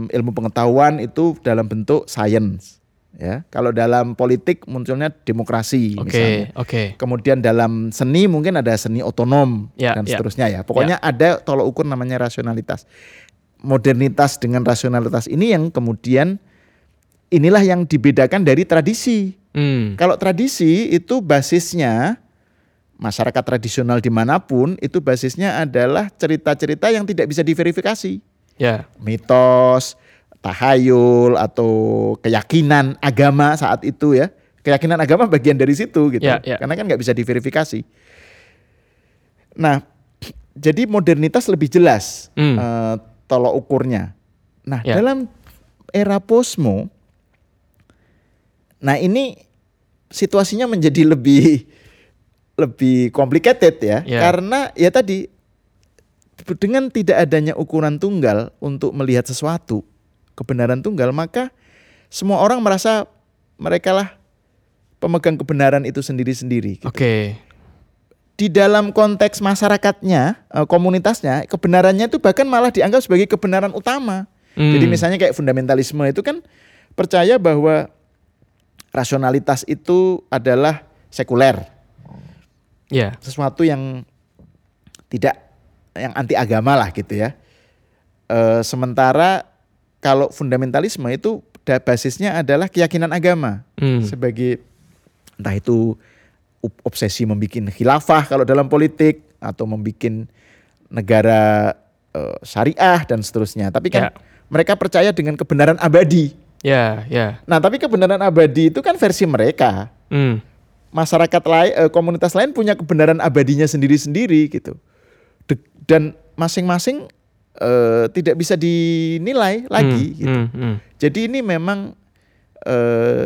B: ilmu pengetahuan itu dalam bentuk sains, ya. Kalau dalam politik munculnya demokrasi
A: Oke,
B: misalnya.
A: oke.
B: Kemudian dalam seni mungkin ada seni otonom
A: Ya,
B: dan
A: ya.
B: seterusnya ya. Pokoknya ada tolok ukur namanya rasionalitas. Modernitas dengan rasionalitas ini yang kemudian inilah yang dibedakan dari tradisi.
A: Hmm.
B: Kalau tradisi itu basisnya masyarakat tradisional di mana pun itu basisnya adalah cerita-cerita yang tidak bisa diverifikasi,
A: Ya.
B: mitos, tahayul atau keyakinan agama saat itu ya. Keyakinan agama bagian dari situ gitu,
A: Ya, ya.
B: karena kan nggak bisa diverifikasi. Nah, <clears throat> jadi modernitas lebih jelas
A: Hmm.
B: eh, tolok ukurnya. Nah,
A: Ya.
B: dalam era posmo, nah ini situasinya menjadi lebih <laughs> lebih complicated ya,
A: Ya.
B: karena ya tadi dengan tidak adanya ukuran tunggal untuk melihat sesuatu kebenaran tunggal, maka semua orang merasa mereka lah pemegang kebenaran itu sendiri-sendiri. gitu
A: Oke.
B: di dalam konteks masyarakatnya, eh, komunitasnya, kebenarannya itu bahkan malah dianggap sebagai kebenaran utama.
A: Hmm.
B: Jadi misalnya kayak fundamentalisme itu kan percaya bahwa rasionalitas itu adalah sekuler,
A: Ya.
B: sesuatu yang tidak yang anti agama lah gitu ya. Eh, sementara kalau fundamentalisme itu basisnya adalah keyakinan agama
A: Hmm.
B: sebagai entah itu obsesi membuat khilafah kalau dalam politik atau membuat negara eh, syariah dan seterusnya. Tapi kan
A: Ya.
B: mereka percaya dengan kebenaran abadi.
A: Ya, ya.
B: Nah, tapi kebenaran abadi itu kan versi mereka.
A: Hmm.
B: Masyarakat lain, eh, komunitas lain punya kebenaran abadinya sendiri-sendiri gitu. De- dan masing-masing eh, tidak bisa dinilai lagi
A: Hmm,
B: gitu.
A: hmm, hmm.
B: Jadi ini memang eh,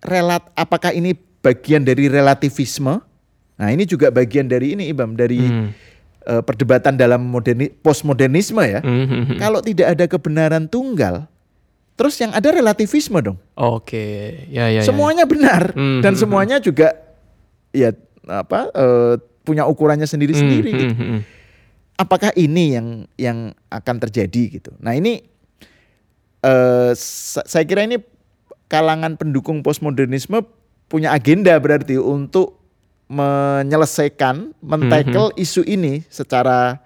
B: relat apakah ini bagian dari relativisme? Nah, ini juga bagian dari ini Ibam dari
A: Hmm.
B: eh, perdebatan dalam moderni postmodernisme ya.
A: Hmm, hmm, hmm.
B: Kalau tidak ada kebenaran tunggal, terus yang ada relativisme dong.
A: Oke. Ya, ya, ya.
B: semuanya benar
A: Hmm,
B: dan
A: hmm,
B: semuanya juga ya apa eh, punya ukurannya
A: Hmm,
B: sendiri-sendiri gitu.
A: hmm, hmm.
B: Apakah ini yang yang akan terjadi gitu. Nah ini eh, sa- saya kira ini kalangan pendukung postmodernisme punya agenda berarti untuk menyelesaikan, mentackle isu ini secara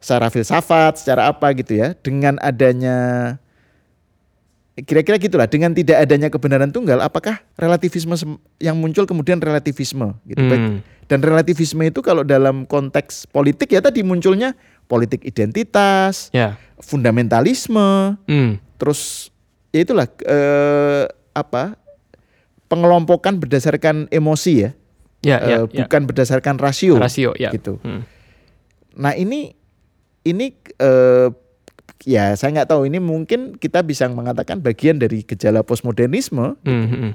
B: secara filsafat, secara apa gitu ya, dengan adanya kira-kira gitulah, dengan tidak adanya kebenaran tunggal, apakah relativisme yang muncul kemudian relativisme gitu.
A: Hmm.
B: dan relativisme itu kalau dalam konteks politik ya tadi munculnya politik identitas,
A: Ya.
B: fundamentalisme,
A: Hmm.
B: terus ya itulah eh, apa pengelompokan berdasarkan emosi ya, eh,
A: ya, ya.
B: bukan berdasarkan rasio.
A: rasio ya.
B: gitu.
A: Hmm.
B: Nah ini ini eh, ya saya nggak tahu ini mungkin kita bisa mengatakan bagian dari gejala postmodernisme.
A: Hmm, hmm.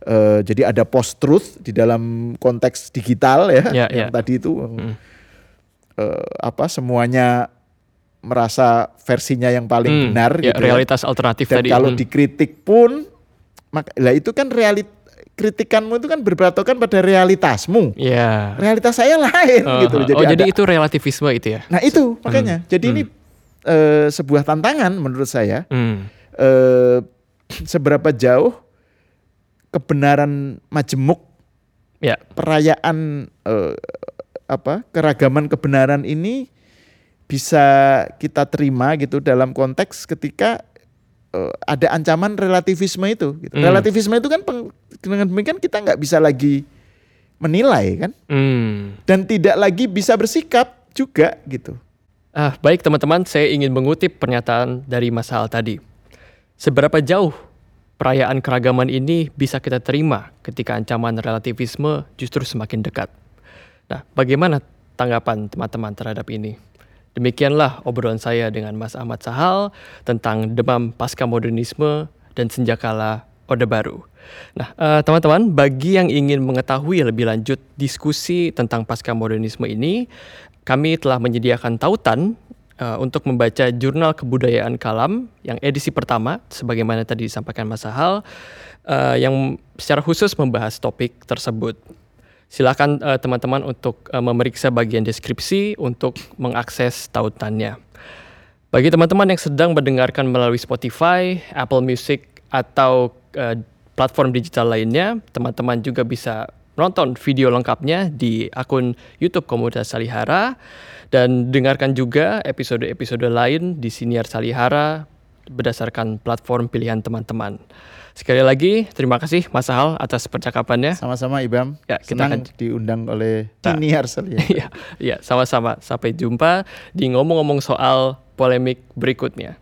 B: Eh, jadi ada post truth di dalam konteks digital ya,
A: Ya,
B: yang
A: ya.
B: tadi itu
A: Hmm.
B: eh, apa semuanya merasa versinya yang paling
A: Hmm.
B: benar
A: Ya,
B: gitu. ya.
A: realitas alternatif
B: Dan
A: tadi.
B: kalau
A: Hmm.
B: dikritik pun, maka lah itu kan realit kritikanmu itu kan berpatokan pada realitasmu.
A: Ya.
B: Realitas saya lain
A: Uh,
B: gitu.
A: oh, jadi
B: ada-
A: itu relativisme itu ya.
B: Nah itu makanya. Jadi ini eh, sebuah tantangan menurut saya.
A: Hmm.
B: eh, seberapa jauh kebenaran majemuk
A: Ya.
B: perayaan eh, apa keragaman kebenaran ini bisa kita terima gitu dalam konteks ketika eh, ada ancaman relativisme itu. Gitu.
A: Hmm.
B: Relativisme itu kan peng- dengan demikian kita nggak bisa lagi menilai kan
A: Hmm.
B: dan tidak lagi bisa bersikap juga gitu.
A: Ah, baik teman-teman, saya ingin mengutip pernyataan dari Mas Hal tadi. Seberapa jauh perayaan keragaman ini bisa kita terima ketika ancaman relativisme justru semakin dekat? Nah, bagaimana tanggapan teman-teman terhadap ini? Demikianlah obrolan saya dengan Mas Ahmad Sahal tentang demam pasca modernisme dan senjakala Orde Baru. Nah, eh, teman-teman, bagi yang ingin mengetahui lebih lanjut diskusi tentang pasca modernisme ini, kami telah menyediakan tautan uh, untuk membaca Jurnal Kebudayaan Kalam yang edisi pertama, sebagaimana tadi disampaikan Mas Sahal, uh, yang secara khusus membahas topik tersebut. Silakan uh, teman-teman untuk uh, memeriksa bagian deskripsi untuk mengakses tautannya. Bagi teman-teman yang sedang mendengarkan melalui Spotify, Apple Music, atau uh, platform digital lainnya, teman-teman juga bisa nonton video lengkapnya di akun YouTube Komunitas Salihara dan dengarkan juga episode-episode lain di Siniar Salihara berdasarkan platform pilihan teman-teman. Sekali lagi, terima kasih Mas Sahal atas percakapannya.
B: Sama-sama Ibam. Ya, kita Senang akan diundang oleh. Siniar Salihara. <laughs>
A: Iya, ya, sama-sama. Sampai jumpa di ngomong-ngomong soal polemik berikutnya.